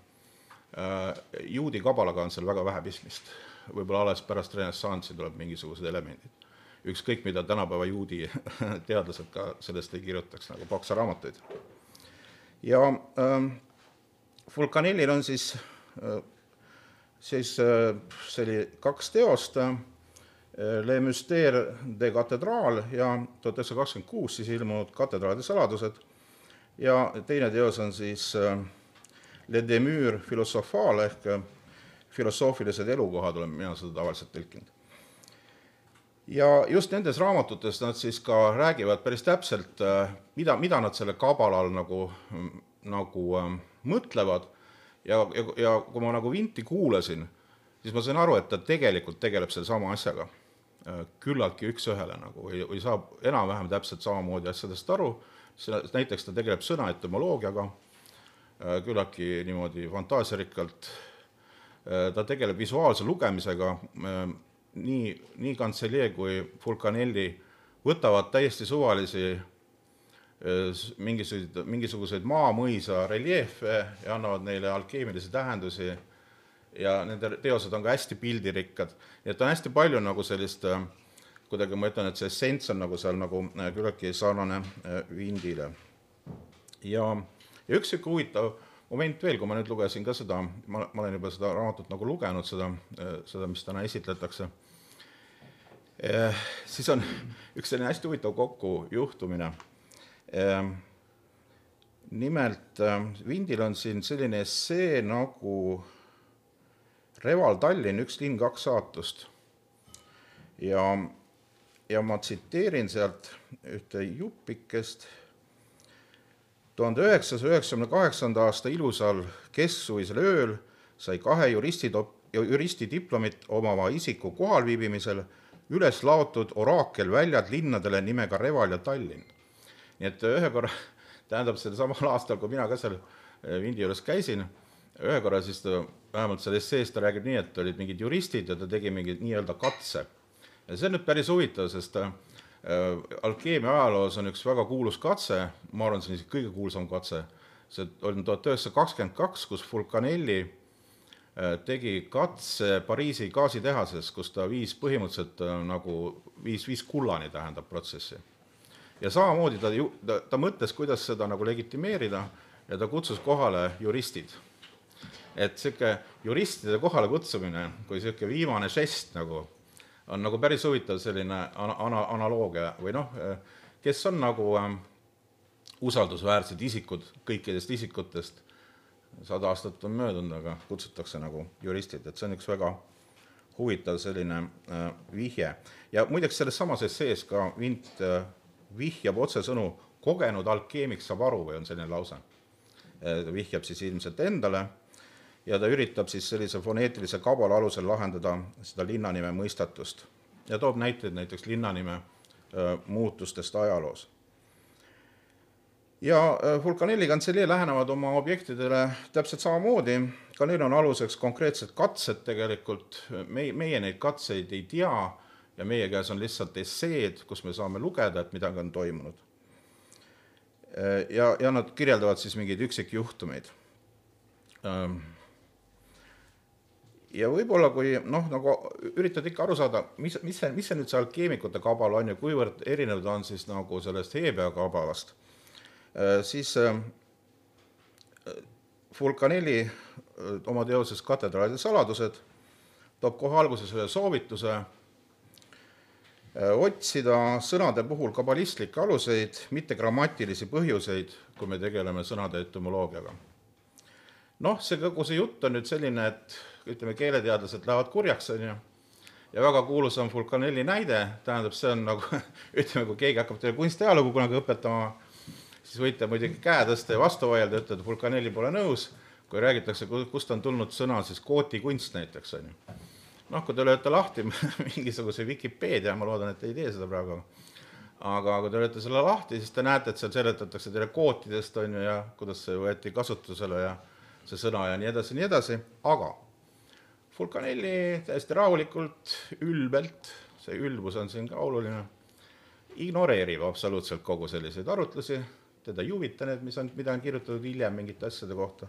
juudi kabalaga on seal väga vähe pistmist. võib-olla alles pärast renessanssi tuleb mingisugused elemendid ükskõik, mida tänapäeva juudi teadlased ka sellest ei kirjutaks, nagu pakse raamatuid. ja ähm, Vulcanellil on siis äh,, siis äh, see oli kaks teost äh,, Le Mystère de Cathedraal ja tuhat üheksasada kakskümmend kuus siis ilmunud Katedraalide saladused. Ja teine teos on siis äh, Le Demure Philosophale ehk äh, filosoofilised elukohad, olen mina seda tavaliselt tõlkinud. Ja just nendes raamatutes nad siis ka räägivad päris täpselt, mida, mida nad selle kabala all nagu, nagu äh, mõtlevad. Ja, ja, ja kui ma nagu Vinti kuulasin, siis ma sain aru, et ta tegelikult tegeleb sellesama asjaga küllaltki üks-ühele nagu või, või saab enam-vähem täpselt samamoodi asjadest aru, näiteks ta tegeleb sõna etümoloogiaga äh, küllaltki niimoodi fantaasiarikkalt, äh, ta tegeleb visuaalse lugemisega, äh, nii, nii Kantselier kui Fulcanelli võtavad täiesti suvalisi mingisuguseid, mingisuguseid maamõisa reljeefe ja annavad neile alkeemilisi tähendusi ja nende teosed on ka hästi pildirikkad, nii et on hästi palju nagu sellist eh, kuidagi ma ütlen, et see essents on nagu seal nagu eh, küllaltki sarnane Vindile. ja, ja üks niisugune huvitav moment veel, kui ma nüüd lugesin ka seda, ma, ma olen juba seda raamatut nagu lugenud, seda, seda, mis täna esitletakse, siis on üks selline hästi huvitav kokkujuhtumine. Nimelt Vindil on siin selline essee nagu Reval Tallinn, üks linn, kaks saatust. ja, ja ma tsiteerin sealt ühte jupikest tuhande üheksasaja üheksakümne kaheksanda aasta ilusal kesksuvisel ööl sai kahe juristidop-, juristidiplomit omava isiku kohalviibimisel üles laotud oraakelväljad linnadele nimega Reval ja Tallinn. nii et ühe korra, tähendab sel samal aastal, kui mina ka seal Vindi juures käisin, ühe korra siis ta, vähemalt seal essees ta räägib nii, et olid mingid juristid ja ta tegi mingi nii-öelda katse. ja see on nüüd päris huvitav, sest Äh, alkeemia ajaloos on üks väga kuulus katse, ma arvan, see on isegi kõige kuulsam katse, see oli tuhat üheksasada kakskümmend kaks, kus Fulcanelli äh, tegi katse Pariisi gaasitehases, kus ta viis põhimõtteliselt äh, nagu, viis, viis kullani, tähendab, protsessi. ja samamoodi ta ju, ta, ta mõtles, kuidas seda nagu legitimeerida ja ta kutsus kohale juristid. Et niisugune juristide kohale kutsumine kui niisugune viimane žest nagu on nagu päris huvitav selline ana-, ana-, analoogia või noh, kes on nagu äh, usaldusväärsed isikud kõikidest isikutest, sada aastat on möödunud, aga kutsutakse nagu juristid, et see on üks väga huvitav selline äh, vihje. ja muideks selles samas essees ka Vint äh, vihjab otsesõnu, kogenud alkeemik saab aru või on selline lause äh,. vihjab siis ilmselt endale ja ta üritab siis sellise foneetilise kabala alusel lahendada seda linnanime mõistatust ja toob näiteid näiteks linnanime muutustest ajaloos. ja Vulcanelli kantselee lähenevad oma objektidele täpselt samamoodi, ka neil on aluseks konkreetsed katsed tegelikult, meie, meie neid katseid ei tea ja meie käes on lihtsalt esseed, kus me saame lugeda, et midagi on toimunud. ja, ja nad kirjeldavad siis mingeid üksikjuhtumeid ja võib-olla kui noh, nagu üritad ikka aru saada, mis, mis see, mis see nüüd see alkeemikute kabal on ja kuivõrd erinev ta on siis nagu sellest Hebea kabalast, äh, siis äh, Fulcanelli öö, oma teoses Katedraalide saladused toob kohe alguses ühe soovituse otsida sõnade puhul kabalistlikke aluseid, mitte grammatilisi põhjuseid, kui me tegeleme sõnade etümoloogiaga. Noh, see kogu see jutt on nüüd selline, et ütleme, keeleteadlased lähevad kurjaks, on ju, ja väga kuulus on Fulcanelli näide, tähendab, see on nagu ütleme, kui keegi hakkab teile kunstiajalugu kunagi õpetama, siis võite muidugi käe tõsta ja vastu vaielda, ütelda, Fulcanelli pole nõus, kui räägitakse, kust on tulnud sõna siis kootikunst näiteks, on ju. noh, kui te lööte lahti mingisuguse Vikipeedia, ma loodan, et te ei tee seda praegu, aga kui te lööte selle lahti, siis te näete, et seal seletatakse teile kootidest, on ju, ja kuidas see võeti kasutusele ja see sõna ja nii edasi, nii edasi, aga Fulcanelli täiesti rahulikult, ülbelt, see ülbus on siin ka oluline, ignoreerib absoluutselt kogu selliseid arutlusi, teda ei huvita need, mis on, mida on kirjutatud hiljem mingite asjade kohta.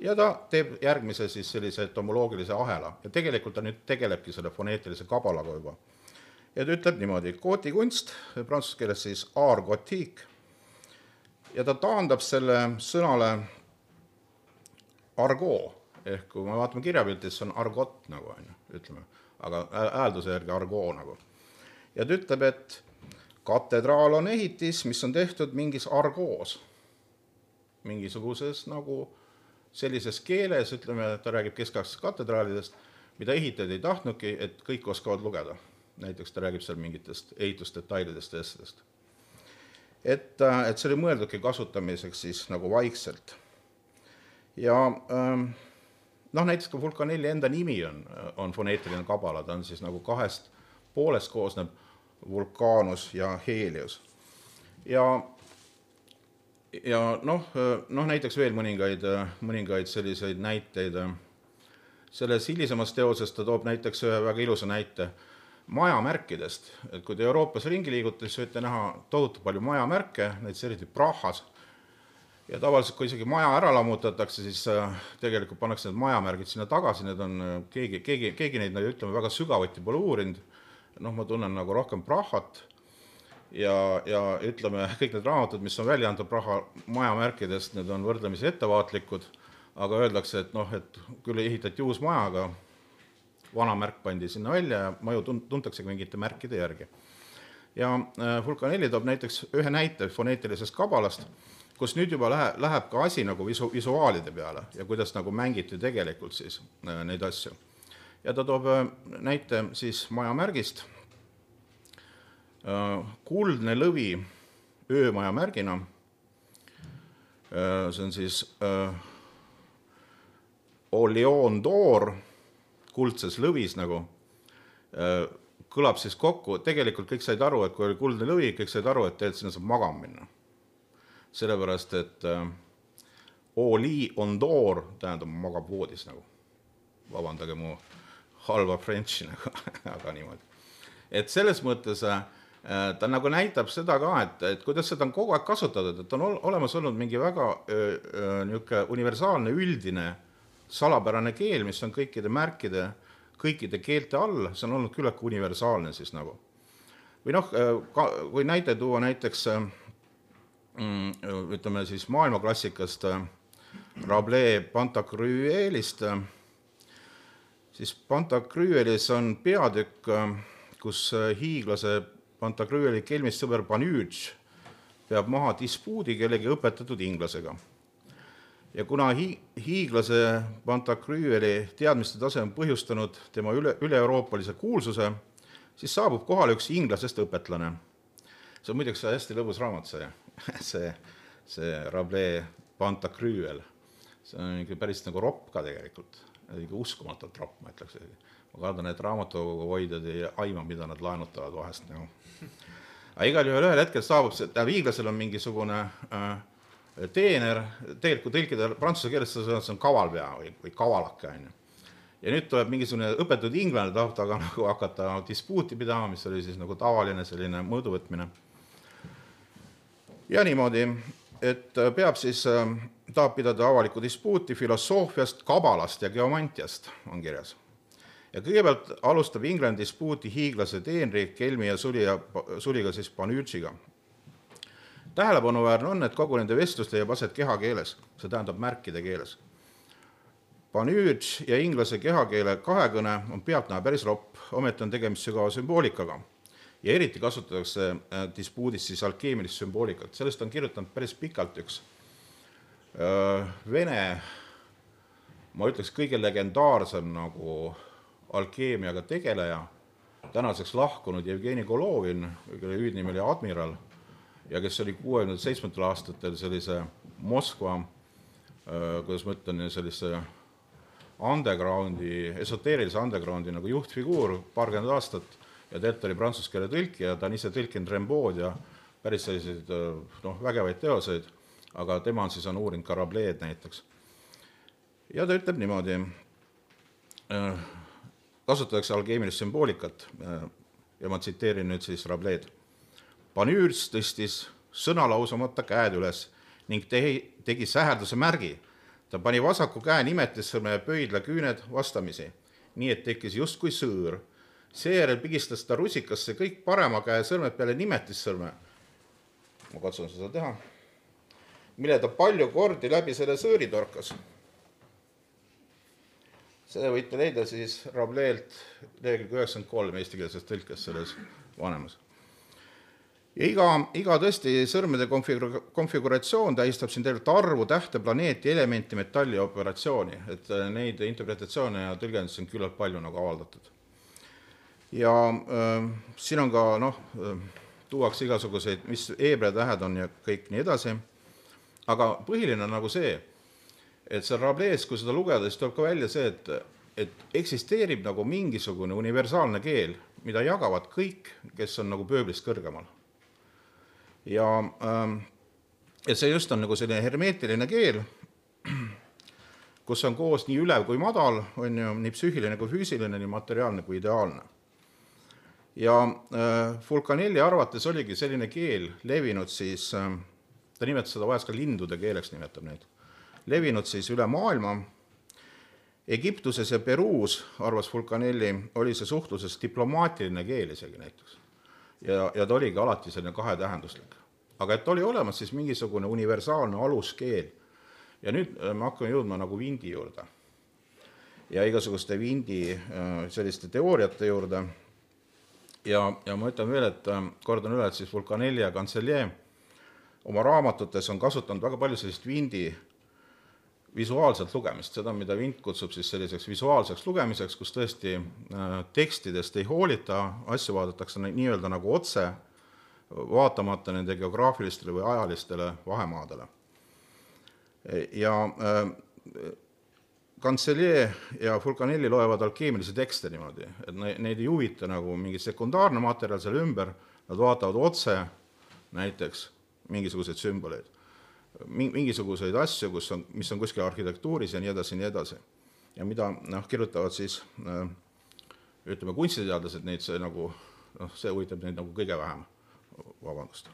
ja ta teeb järgmise siis sellise entomoloogilise ahela ja tegelikult ta nüüd tegelebki selle foneetilise kabalaga juba. ja ta ütleb niimoodi, kootikunst, prantsuse keeles siis art gothique, ja ta taandab selle sõnale argot ehk kui me vaatame kirjapilti, siis on argot nagu on ju, ütleme, aga häälduse järgi argot nagu. ja ta ütleb, et katedraal on ehitis, mis on tehtud mingis argoos, mingisuguses nagu sellises keeles, ütleme, ta räägib keskaegsetest katedraalidest, mida ehitajad ei tahtnudki, et kõik oskavad lugeda. näiteks ta räägib seal mingitest ehitusdetailidest ja asjadest. et, et see oli mõeldudki kasutamiseks siis nagu vaikselt. Ja ähm, noh, näiteks ka Vulkanelli enda nimi on, on foneetiline kabala, ta on siis nagu kahest poolest koosneb vulkaanus ja Helios. ja, ja noh, noh näiteks veel mõningaid, mõningaid selliseid näiteid. selles hilisemas teoses ta toob näiteks ühe väga ilusa näite majamärkidest, et kui te Euroopas ringi liigute, siis võite näha tohutu palju majamärke, näiteks eriti Prahas ja tavaliselt, kui isegi maja ära lammutatakse, siis äh, tegelikult pannakse need majamärgid sinna tagasi, need on äh, keegi, keegi, keegi neid ütleme, väga sügavuti pole uurinud. noh, ma tunnen nagu rohkem Prahat ja, ja ütleme, kõik need raamatud, mis on välja antud Praha majamärkidest, need on võrdlemisi ettevaatlikud, aga öeldakse, et noh, et küll ehitati uus maja, aga vana märk pandi sinna välja ja maju tun-, tuntaksegi mingite märkide järgi. ja äh, Fulcanelli toob näiteks ühe näite foneetilisest kabalast kus nüüd juba lähe, läheb ka asi nagu visu-, visuaalide peale ja kuidas nagu mängiti tegelikult siis äh, neid asju. ja ta toob äh, näite siis majamärgist. Äh,, kuldne lõvi öömaja märgina see on siis Oleon d'Or, kuldses lõvis nagu. Kõlab siis kokku, tegelikult kõik said aru, et kui oli kuldne lõvi, kõik said aru, et tegelikult sinna saab magama minna sellepärast et äh, oli on door tähendab magab voodis nagu. vabandage mu halba french'i nagu aga niimoodi. et selles mõttes äh, ta nagu näitab seda ka, et, et kuidas seda on kogu aeg kasutatud, et on ol, olemas olnud mingi väga niisugune universaalne üldine salapärane keel, mis on kõikide märkide, kõikide keelte all, see on olnud küllaltki universaalne siis nagu. või noh, kui näite tuua näiteks äh, ütleme siis maailmaklassikast äh, Rabelais Pantagruelist, äh, siis Pantagruelis on peatükk, äh, kus hiiglase Pantagrueli kelmist sõber Panüž peab maha dispuudi kellegi õpetatud inglasega. ja kuna hi-, hiiglase Pantagrueli teadmiste tase on põhjustanud tema üle, üle-euroopalise kuulsuse, siis saabub kohale üks inglasest õpetlane. see on muideks hästi lõbus raamat, see see, see Rabelais Pantagruel, see on ikka päris nagu ropp ka tegelikult, ikka uskumatult ropp, ma ütleks. ma kardan, et raamatukogu hoidjad ei aima, mida nad laenutavad vahest nagu. aga igal juhul ühel hetkel saabub see, tähendab hiiglasel on mingisugune äh, teener, tegelikult kui tõlkida prantsuse keeles, see on kavalpea või, või kavalake, on ju ja nüüd tuleb mingisugune õpetatud inglane, tahab temaga nagu hakata dispuuti pidama, mis oli siis nagu tavaline selline mõõduvõtmine ja niimoodi, et äh, peab siis, äh, tahab pidada avalikku dispuuti filosoofiast, kabalast ja geomantiast, on kirjas. ja kõigepealt alustab England dispuuti hiiglase teenri, kelmi ja suli ja, suliga siis Panüržiga. tähelepanuväärne on, et kogu nende vestlus leiab aset kehakeeles, see tähendab märkide keeles. Panüüd ja inglase kehakeele kahekõne on pealtnäha päris ropp, ometi on tegemist sügava sümboolikaga. Ja eriti kasutatakse äh, dispuudis siis alkeemilist sümboolikat, sellest on kirjutanud päris pikalt üks äh, vene, ma ütleks, kõige legendaarsem nagu alkeemiaga tegeleja, tänaseks lahkunud Jevgeni Golovin, kelle hüüdnimi oli Admiral ja kes oli kuuekümne seitsmendatel aastatel sellise Moskva, kuidas ma ütlen, sellise undergroundi, esoteerilise undergroundi nagu juhtfiguur paarkümmend aastat ja tegelikult oli prantsuse keele tõlkija, ta on ise tõlkinud Rimbaud ja päris selliseid noh, vägevaid teoseid, aga tema on siis, on uurinud ka Rabelai'd näiteks. ja ta ütleb niimoodi, kasutatakse alkeemilist sümboolikat ja ma tsiteerin nüüd siis Rabelai'd Panüürs tõstis sõnalausamata käed üles ning tehi, tegi säherduse märgi. ta pani vasaku käe nimetissõrme ja pöidla küüned vastamisi, nii et tekkis justkui sõõr. Seejärel pigistas ta rusikasse kõik parema käe sõrmed peale nimetissõrme. ma katsun seda teha. mille ta palju kordi läbi selle sõõri torkas. seda võite leida siis Rabelai'lt lehekülg üheksakümmend kolm eestikeelses tõlkes selles vanemas ja iga, iga tõesti sõrmede konfigur-, konfiguratsioon tähistab siin tegelikult arvu, tähte, planeeti, elementi, metalli ja operatsiooni, et neid interpretatsioone ja tõlgendusi on küllalt palju nagu avaldatud. Ja äh, siin on ka noh äh,, tuuakse igasuguseid, mis heebrea tähed on ja kõik nii edasi, aga põhiline on nagu see, et seal Rabelais, kui seda lugeda, siis tuleb ka välja see, et, et eksisteerib nagu mingisugune universaalne keel, mida jagavad kõik, kes on nagu pööblist kõrgemal ja, ähm, ja see just on nagu selline hermeetiline keel, kus on koos nii ülev kui madal, on ju, nii psüühiline kui füüsiline, nii materiaalne kui ideaalne. Ja äh, Fulcanelli arvates oligi selline keel levinud siis äh,, ta nimetas seda vahest ka lindude keeleks, nimetab neid, levinud siis üle maailma. Egiptuses ja Peruus, arvas Fulcanelli, oli see suhtluses diplomaatiline keel isegi näiteks ja, ja ta oligi alati selline kahetähenduslik. aga et oli olemas siis mingisugune universaalne aluskeel. ja nüüd äh, me hakkame jõudma nagu Vindi juurde. ja igasuguste Vindi äh, selliste teooriate juurde. Ja, ja ma ütlen veel, et äh, kordan üle, et siis Vulcanelli ja Cancellier oma raamatutes on kasutanud väga palju sellist Vindi visuaalset lugemist, seda, mida Vint kutsub siis selliseks visuaalseks lugemiseks, kus tõesti äh, tekstidest ei hoolita, asju vaadatakse nii-öelda nagu otse, vaatamata nende geograafilistele või ajalistele vahemaadele. ja äh, Cancellier ja Fulcanelli loevad alkeemilisi tekste niimoodi, et neid ei huvita nagu mingi sekundaarne materjal selle ümber, nad vaatavad otse näiteks mingisuguseid sümboleid mingisuguseid asju, kus on, mis on kuskil arhitektuuris ja nii edasi ja nii edasi. ja mida noh, kirjutavad siis äh, ütleme, kunstiteadlased, neid see nagu noh, see huvitab neid nagu kõige vähem, vabandust.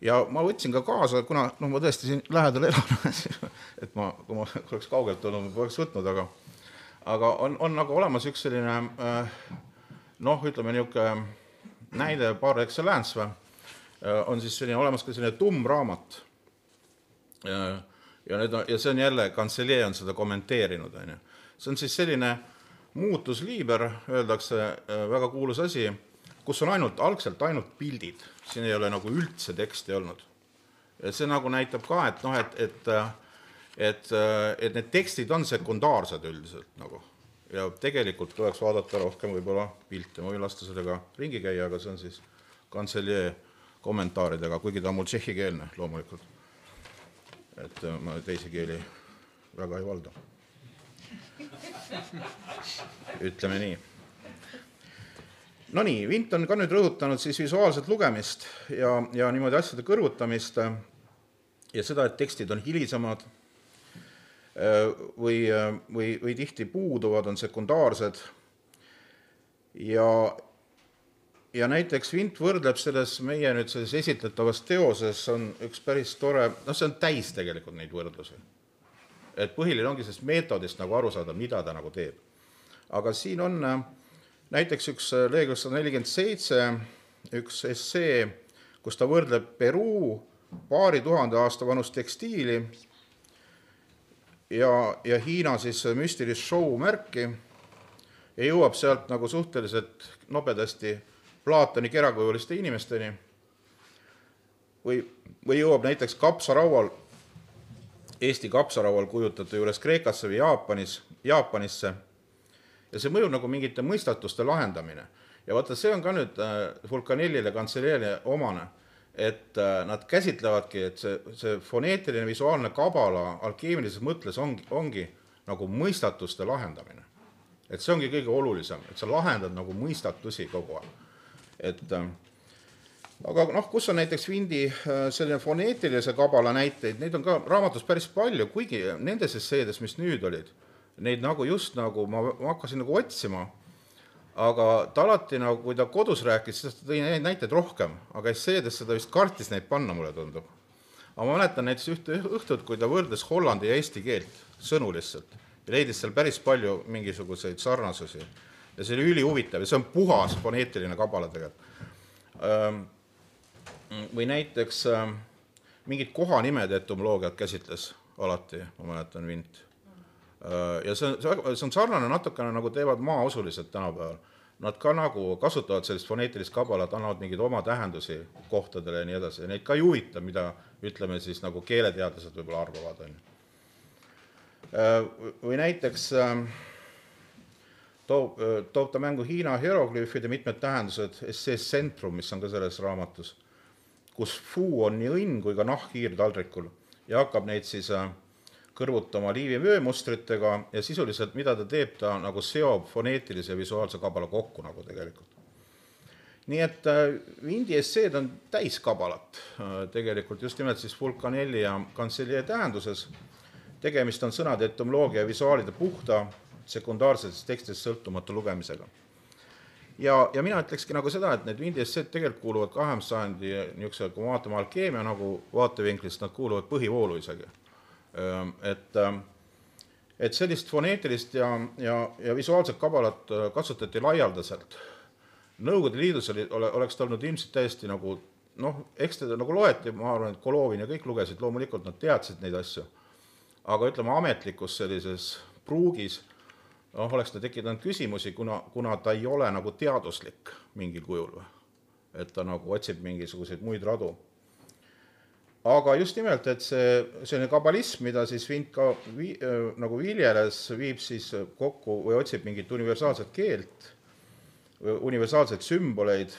Ja ma võtsin ka kaasa, kuna noh, ma tõesti siin lähedal elan et ma, kui ma oleks kaugelt olnud, ma poleks võtnud, aga aga on, on nagu olemas üks selline äh, noh, ütleme niisugune näide par excellence või Äh, on siis selline olemas ka selline tumm raamat. ja need on, ja see on jälle, kantseleer on seda kommenteerinud, on ju. see on siis selline muutusliiber, öeldakse, äh, väga kuulus asi, kus on ainult, algselt ainult pildid, siin ei ole nagu üldse teksti olnud. see nagu näitab ka, et noh, et, et et, et need tekstid on sekundaarsed üldiselt nagu ja tegelikult tuleks vaadata rohkem võib-olla pilte, ma võin lasta sellega ringi käia, aga see on siis kantseleer kommentaaridega, kuigi ta on mul tšehhikeelne loomulikult. et äh, ma teisi keeli väga ei valda. ütleme nii. Nonii, Vint on ka nüüd rõhutanud siis visuaalset lugemist ja, ja niimoodi asjade kõrvutamist ja seda, et tekstid on hilisemad äh, või, äh, või, või tihti puuduvad, on sekundaarsed ja, ja näiteks Vint võrdleb selles meie nüüd selles esitletavas teoses on üks päris tore, noh, see on täis tegelikult neid võrdlusi. et põhiline ongi sellest meetodist nagu aru saada, mida ta nagu teeb. aga siin on näiteks üks lehekülg sada nelikümmend seitse, üks essee kus ta võrdleb Peruu paari tuhande aasta vanust tekstiili ja, ja Hiina siis müstilist show märki ja jõuab sealt nagu suhteliselt nobedasti Platoni kerakujuliste inimesteni või, või jõuab näiteks kapsaraual, Eesti kapsaraual kujutate juures Kreekasse või Jaapanis, Jaapanisse ja see mõjub nagu mingite mõistatuste lahendamine. ja vaata, see on ka nüüd äh, Vulkanellile, kantseleerile omane, et äh, nad käsitlevadki, et see, see foneetiline visuaalne kabala alkeemilises mõttes ongi, ongi nagu mõistatuste lahendamine. et see ongi kõige olulisem, et sa lahendad nagu mõistatusi kogu aeg. et äh, aga noh, kus on näiteks Vindi selline foneetilise kabala näiteid, neid on ka raamatus päris palju, kuigi nendes esseedes, mis nüüd olid, neid nagu just nagu ma, ma hakkasin nagu otsima, aga ta alati nagu, kui ta kodus rääkis, siis ta tõi neid näiteid rohkem, aga esseedesse ta vist kartis neid panna, mulle tundub. aga ma mäletan näiteks ühte õhtut, kui ta võrdles hollandi ja eesti keelt, sõnu lihtsalt, ja leidis seal päris palju mingisuguseid sarnasusi. ja see oli ülihuvitav ja see on puhas foneetiline kabala tegelikult või näiteks mingid kohanimede etümoloogiat käsitles alati, ma mäletan, Vint. Ja see on, see on sarnane natukene nagu teevad maausulised tänapäeval. Nad ka nagu kasutavad sellist foneetilist kabalat, annavad mingeid oma tähendusi kohtadele ja nii edasi ja neid ka ei huvita, mida ütleme siis nagu keeleteadlased võib-olla arvavad, on ju äh,. või näiteks äh, toob, toob ta mängu Hiina hieroglüüfide mitmed tähendused, essees Centrum, mis on ka selles raamatus kus fuu on nii õnn kui ka nahkhiir taldrikul ja hakkab neid siis äh, kõrvutama liivi vöömustritega ja sisuliselt, mida ta teeb, ta nagu seob foneetilise ja visuaalse kabala kokku nagu tegelikult. nii et Vindi äh, esseed on täis kabalat äh, tegelikult just nimelt siis Vulcanelli ja Cancellier tähenduses. tegemist on sõnade etümoloogia ja visuaalide puhta sekundaarsetest tekstidest sõltumatu lugemisega ja, ja mina ütlekski nagu seda, et need Windi esseed tegelikult kuuluvad kahekümnenda sajandi niisuguse, kui me vaatame alkeemia nagu vaatevinklist, nad kuuluvad põhivoolu isegi. Et, et sellist foneetilist ja, ja, ja visuaalset kabalat kasutati laialdaselt. Nõukogude Liidus oli, ole, oleks ta olnud ilmselt täiesti nagu noh, eks teda nagu loeti, ma arvan, et Golovin ja kõik lugesid, loomulikult nad teadsid neid asju. aga ütleme, ametlikus sellises pruugis noh, oleks ta tekitanud küsimusi, kuna, kuna ta ei ole nagu teaduslik mingil kujul et ta nagu otsib mingisuguseid muid radu. Aga just nimelt, et see selline kabalism, mida siis Vint ka vii, äh, nagu viljeles, viib siis kokku või otsib mingit universaalset keelt, universaalseid sümboleid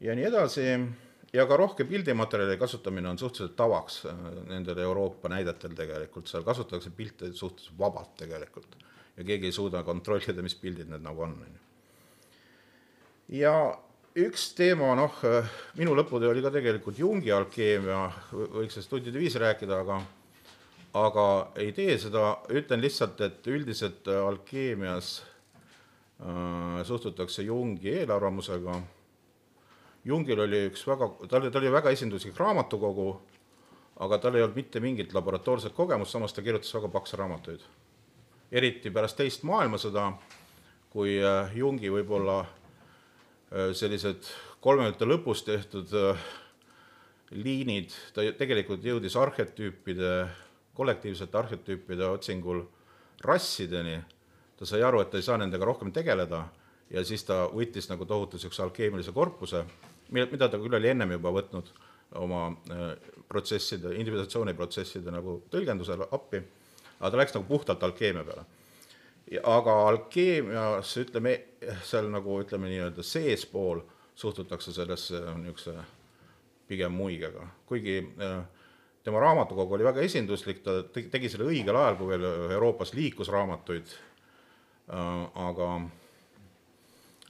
ja nii edasi. Ja ka rohke pildimaterjali kasutamine on suhteliselt tavaks äh, nendel Euroopa näidetel tegelikult, seal kasutatakse pilte suhteliselt vabalt tegelikult. Ja keegi ei suuda kontrollida, mis pildid need nagu on, on ju. ja üks teema, noh, minu lõputöö oli ka tegelikult Jungi alkeemia, võiks sellest tundide viisi rääkida, aga aga ei tee seda, ütlen lihtsalt, et üldiselt alkeemias äh, suhtutakse Jungi eelarvamusega Jungil oli üks väga, tal, tal oli väga esinduslik raamatukogu, aga tal ei olnud mitte mingit laboratoorset kogemust, samas ta kirjutas väga pakse raamatuid. eriti pärast teist maailmasõda, kui äh, Jungi võib-olla sellised kolmekümnendate lõpus tehtud äh, liinid, ta tegelikult jõudis arhetüüpide, kollektiivsete arhetüüpide otsingul rassideni, ta sai aru, et ta ei saa nendega rohkem tegeleda ja siis ta võttis nagu tohutu niisuguse alkeemilise korpuse mida ta küll oli ennem juba võtnud oma äh, protsesside, individuatsiooniprotsesside nagu tõlgendusele appi, aga ta läks nagu puhtalt alkeemia peale. aga alkeemias ütleme, seal nagu ütleme nii-öelda seespool suhtutakse sellesse niisuguse pigem muigega, kuigi äh, tema raamatukogu oli väga esinduslik, ta tegi selle õigel ajal, kui veel Euroopas liikus raamatuid, äh, aga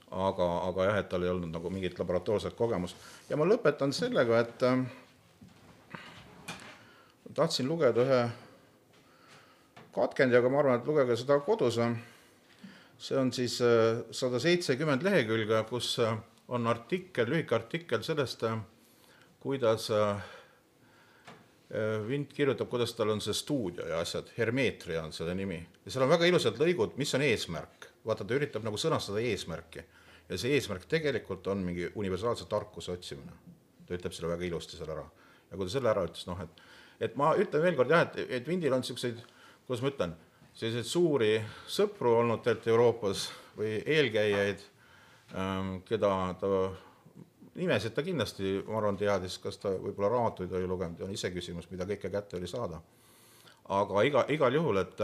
aga, aga jah, et tal ei olnud nagu mingit laboratoorset kogemust. ja ma lõpetan sellega, et äh, tahtsin lugeda ühe katkendi, aga ma arvan, et lugege seda kodus. See on siis äh, sada seitsekümmend lehekülge, kus äh, on artikkel, lühike artikkel sellest, äh, kuidas Vint kirjutab, kuidas tal on see stuudio ja asjad, Hermeetria on selle nimi ja seal on väga ilusad lõigud, mis on eesmärk. vaata, ta üritab nagu sõnastada eesmärki ja see eesmärk tegelikult on mingi universaalse tarkuse otsimine. ta ütleb selle väga ilusti seal ära. ja kui ta selle ära ütles, noh et, et ma ütlen veel kord jah, et, et Vindil on niisuguseid, kuidas ma ütlen, selliseid suuri sõpru olnud tegelikult Euroopas või eelkäijaid, keda ta, nimesid ta kindlasti, ma arvan, teadis, kas ta võib-olla raamatuid oli lugenud, on iseküsimus, mida kõike kätte oli saada. aga iga, igal juhul, et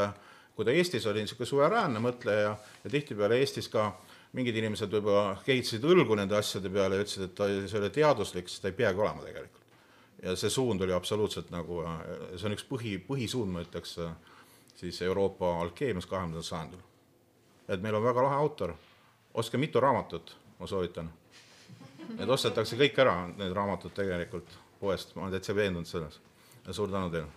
kui ta Eestis oli niisugune suveräänne mõtleja ja tihtipeale Eestis ka mingid inimesed võib-olla kehitasid õlgu nende asjade peale ja ütlesid, et ta, see ole teaduslik, siis ta ei peagi olema tegelikult. ja see suund oli absoluutselt nagu, see on üks põhi, põhisuund, ma ütleks, siis Euroopa alkeemias kahekümnendal sajandil. et meil on väga lahe autor, ostke mitu raamatut, ma soovitan. Need ostetakse kõik ära, need raamatud tegelikult poest, ma olen täitsa veendunud selles. ja suur tänu teile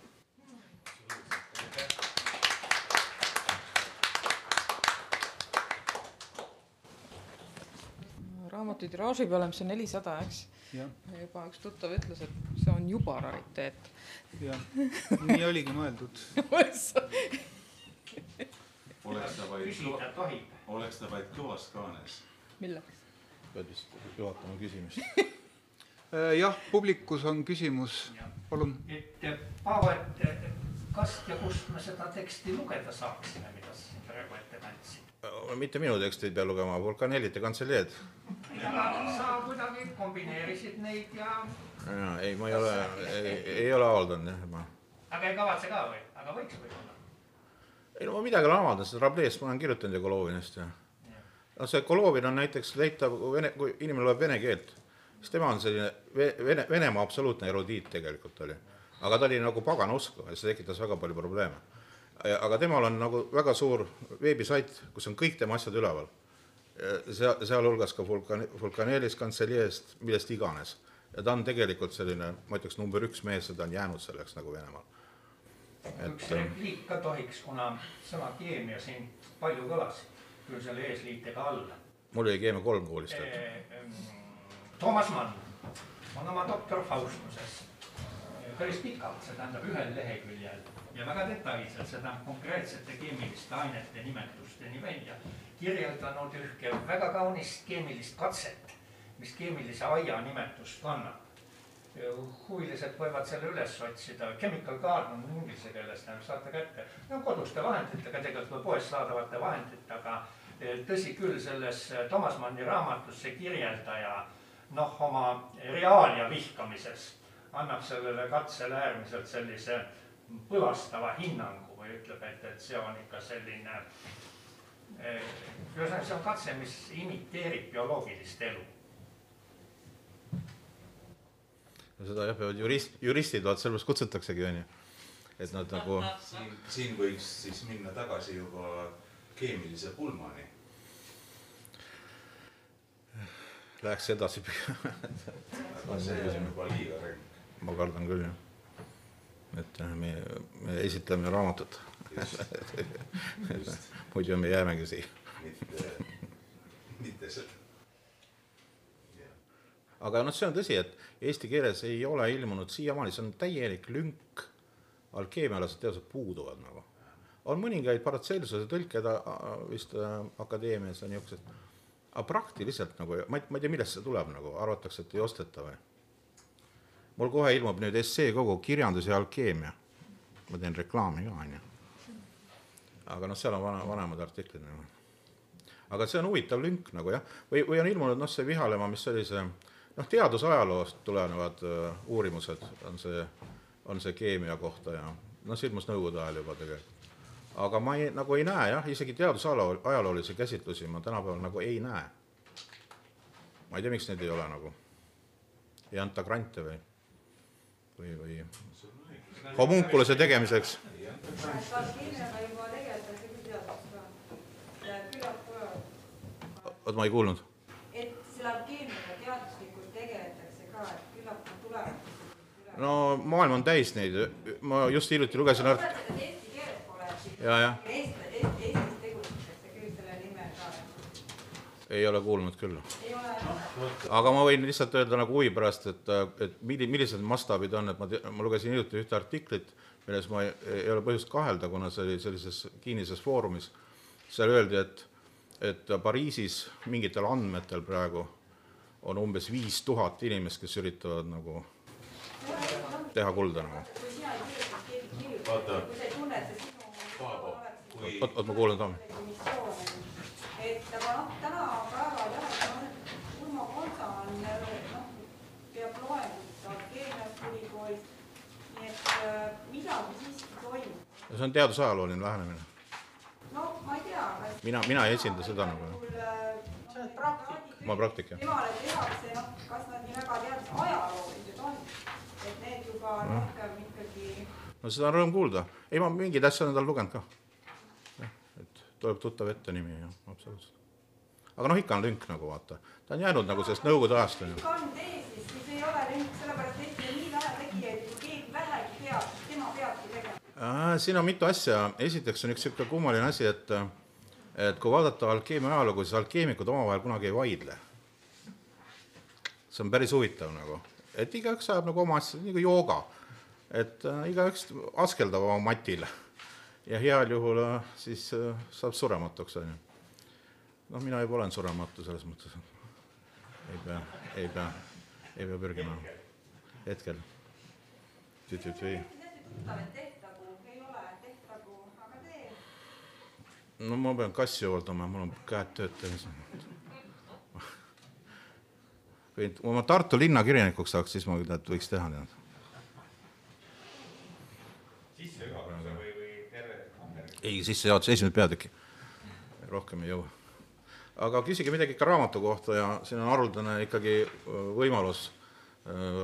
raamatu tiraaži peale, mis on nelisada, eks. juba üks tuttav ütles, et on juba rariteet. jah, nii oligi mõeldud. oleks ta vaid oleks ta vaid kõvas kaanes. milleks? pead vist juhatama küsimust. Äh, jah, publikus on küsimus, palun. et Paavo, et kast ja kust me seda teksti lugeda saaksime, mida sa siin praegu ette kandsid? Mitte minu teksti ei pea lugema, Vulkanellite kantseleed. sa kuidagi kombineerisid neid ja, jaa, ei, ma ei ole, ei ole avaldanud jah, ma. aga ei kavatse ka või, aga võiks võib-olla. ei no ma midagi olen avaldanud, seda Rableest ma olen kirjutanud ja Golovinist ja. no see Golovin on näiteks leitav, kui vene, kui inimene loeb vene keelt, siis tema on selline vene, Venemaa absoluutne erudiit tegelikult oli. aga ta oli nagu pagan usku ja see tekitas väga palju probleeme aga temal on nagu väga suur veebisait, kus on kõik tema asjad üleval. Sea-, sealhulgas ka Vulkan-, Vulkaneelis kantseleest, millest iganes. ja ta on tegelikult selline, ma ütleks, number üks mees ja ta on jäänud selleks nagu Venemaal. üks repliik ka tohiks, kuna sõna keemia siin palju kõlas, küll selle eesliitega all. mul oli keemia kolm koolist veel. Toomas Mann on oma doktor Faustuses päris pikalt, see tähendab ühel leheküljel ja väga detailselt, seda konkreetsete keemiliste ainete nimetusteni välja kirjeldanud ühte väga kaunist keemilist katset, mis keemilise aia nimetust kannab. huvilised võivad selle üles otsida, Chemical Garden on inglise keeles, tähendab saate kätte, no koduste vahenditega tegelikult või poest saadavate vahenditega. tõsi küll, selles Toomas Manni raamatus see kirjeldaja noh, oma reaalia vihkamises annab sellele katsele äärmiselt sellise põlastava hinnangu või ütleb, et, et see on ikka selline, ühesõnaga, see on katse, mis imiteerib bioloogilist elu. no seda jah, peavad jurist, juristid, vaat sellepärast kutsutaksegi, on ju. et nad nagu siin, siin võiks siis minna tagasi juba keemilise pulmani. Läheks edasi aga see on juba liiga ränk. ma kardan küll, jah. Et me, me esitleme raamatut muidu me jäämegi siia. aga noh, see on tõsi, et eesti keeles ei ole ilmunud siiamaani, see on täielik lünk, alkeemialased teadused puuduvad nagu. on mõningaid Paratselsuse tõlked vist äh, akadeemias on niisugused, aga praktiliselt nagu, ma ei, ma ei tea, millest see tuleb nagu, arvatakse, et ei osteta või? Mul kohe ilmub nüüd esseekogu Kirjandus ja alkeemia. ma teen reklaami ka, on ju. aga noh, seal on vana, vanemad artiklid nagu. aga see on huvitav lünk nagu jah, või, või on ilmunud noh, see Vihalema, mis oli see noh, teadusajaloost tulenevad uh, uurimused on see, on see keemia kohta ja noh, see ilmus nõukogude ajal juba tegelikult. aga ma ei, nagu ei näe jah, isegi teadusajaloo, ajaloolisi käsitlusi ma tänapäeval nagu ei näe. ma ei tea, miks neid ei ole nagu. ei anta grante või? Või, või homunkuluse tegemiseks. oot, ma ei kuulnud. et selle alkeemiaga teaduslikult tegeletakse ka, et küllap nad tulevad. no maailm on täis neid, ma just hiljuti lugesin art-. ja, jah. Eesti, Eestis tegutsetakse küll selle nimel ka. Ei ole kuulnud küll. aga ma võin lihtsalt öelda nagu huvi pärast, et, et milli-, millised mastaabid on, et ma, ma lugesin hiljuti ühte artiklit, milles ma ei, ei ole põhjust kahelda, kuna see oli sellises kinnises foorumis. seal öeldi, et, et Pariisis mingitel andmetel praegu on umbes viis tuhat inimest, kes üritavad nagu teha kulda nagu. kui sina ei kirjuta, keegi kirjutab, Vaata. kui sa ei tunne, et see sinu Paavo, oleks kui oot, oot, ma kuulan ka. missioon. et aga noh, tänapäeval jah, et noh, Urmo Konsa on noh, peab loengut Keenias ülikoolis. nii et äh, midagi siiski toimub. see on teadusajalooline lähenemine. no ma ei tea, kas. mina, mina ei esinda seda nagu. see on praktika. ma praktik jah. temale tehakse, noh, kas nad nii väga teadus ajaloolised on, et need juba rohkem ikkagi no seda on rõõm kuulda. ei, ma mingeid asju olen tal lugenud ka. jah, et tuleb tuttav ette nimi ja absoluutselt. aga noh, ikka on lünk nagu vaata, ta on jäänud nagu sellest nõukogude ajast on ju. kõik on teesis, siis ei ole lünk, sellepärast et Eestil on nii vähe tegijaid, kui keegi vähegi teab, siis tema peabki tegema. Siin on mitu asja, esiteks on üks niisugune kummaline asi, et et kui vaadata alkeemia ajalugu, siis alkeemikud omavahel kunagi ei vaidle. see on päris huvitav nagu, et igaüks ajab nagu oma asja, nagu jooga. et äh, igaüks askeldab oma matil ja heal juhul äh, siis äh, saab surematuks, on ju. noh, mina juba olen surematu selles mõttes, ei pea, ei pea, ei pea pürgima hetkel. tüü-tüü-tüü tuttav, et tehtagu, ei ole, tehtagu, aga tee. No ma pean kassi hooldama, mul on käed tööd tehes. kui ma Tartu linnakirjanikuks saaks, siis ma tead, võiks teha tead. sissejuhatuse või, või terve ei, sissejuhatus, esimene peatükk. rohkem ei jõua. aga küsige midagi ikka raamatu kohta ja siin on haruldane ikkagi võimalus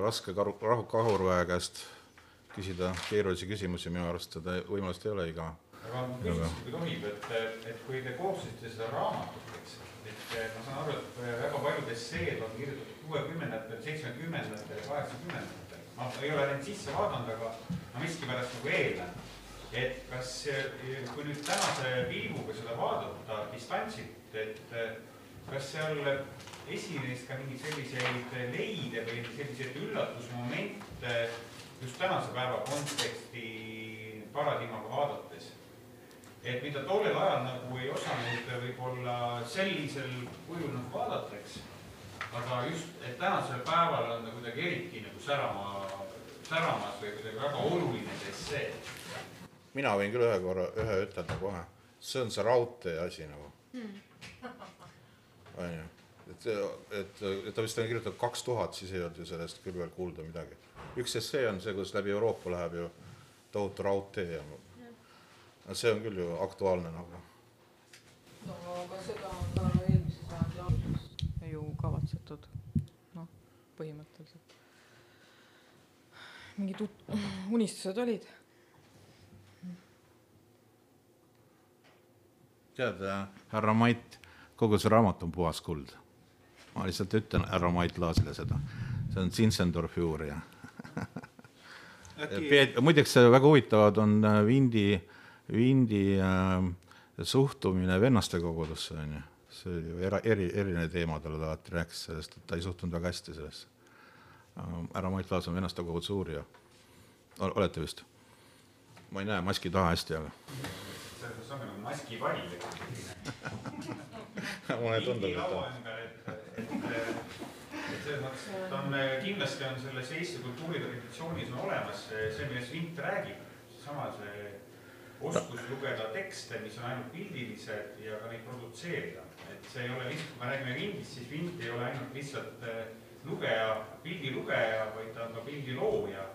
raske karu, rahu, kahurväe käest küsida keerulisi küsimusi, minu arust seda võimalust ei ole iga aga ma küsiks, kui tohib, et, et kui te koostasite seda raamatut, eks, et ma saan aru, et väga paljud esseed on kirjutatud kuuekümnendatel, seitsmekümnendatel kaheksakümnendatel. ma ei ole neid sisse vaadanud, aga ma miskipärast nagu eeldan. et kas, kui nüüd tänase pilguga seda vaadata distantsilt, et kas seal esines ka mingeid selliseid leide või selliseid üllatusmomente just tänase päeva konteksti paradigmaga vaadates? Et mida tollel ajal nagu ei osanud võib-olla sellisel kujul nagu vaadata, eks. aga just, et tänasel päeval on ta kuidagi eriti nagu särama, säramas või kuidagi väga oluline see essee. mina võin küll ühe korra, ühe ütelda kohe, see on see raudtee asi nagu. onju, et, et, et ta vist on kirjutatud kaks tuhat, siis ei olnud ju sellest küll veel kuulda midagi. üks essee on see, kuidas läbi Euroopa läheb ju tohutu raudtee ja no see on küll ju aktuaalne nagu. no aga seda on ka eelmise sajandi alguses ju kavatsetud, noh, põhimõtteliselt. mingid unistused olid. tead, härra Mait, kogu see raamat on puhas kuld. ma lihtsalt ütlen härra Mait Laasile seda, see on Zinzendorfi uurija. äkki muideks väga huvitavad on äh, Vindi, äh, suhtumine vennaste kogudusse onju. see oli ju era, eri, eriline teema, talle ta alati rääkis sellest, et ta ei suhtunud väga hästi sellesse. härra Mait Laas on vennaste koguduse uurija. olete vist? ma ei näe maski taha hästi, aga selles mõttes ongi nagu maskipall, eks. mulle tundub, et et selles mõttes, et on, kindlasti on selles Eesti kultuuritraditsioonis on olemas see, see, millest Vint räägib, seesama see oskus lugeda tekste, mis on ainult pildilised ja ka neid produtseerida. et see ei ole lihtsalt, kui me räägime Vindist, siis Vint ei ole ainult lihtsalt eh, lugeja, pildilugeja, vaid ta on ka pildilooja.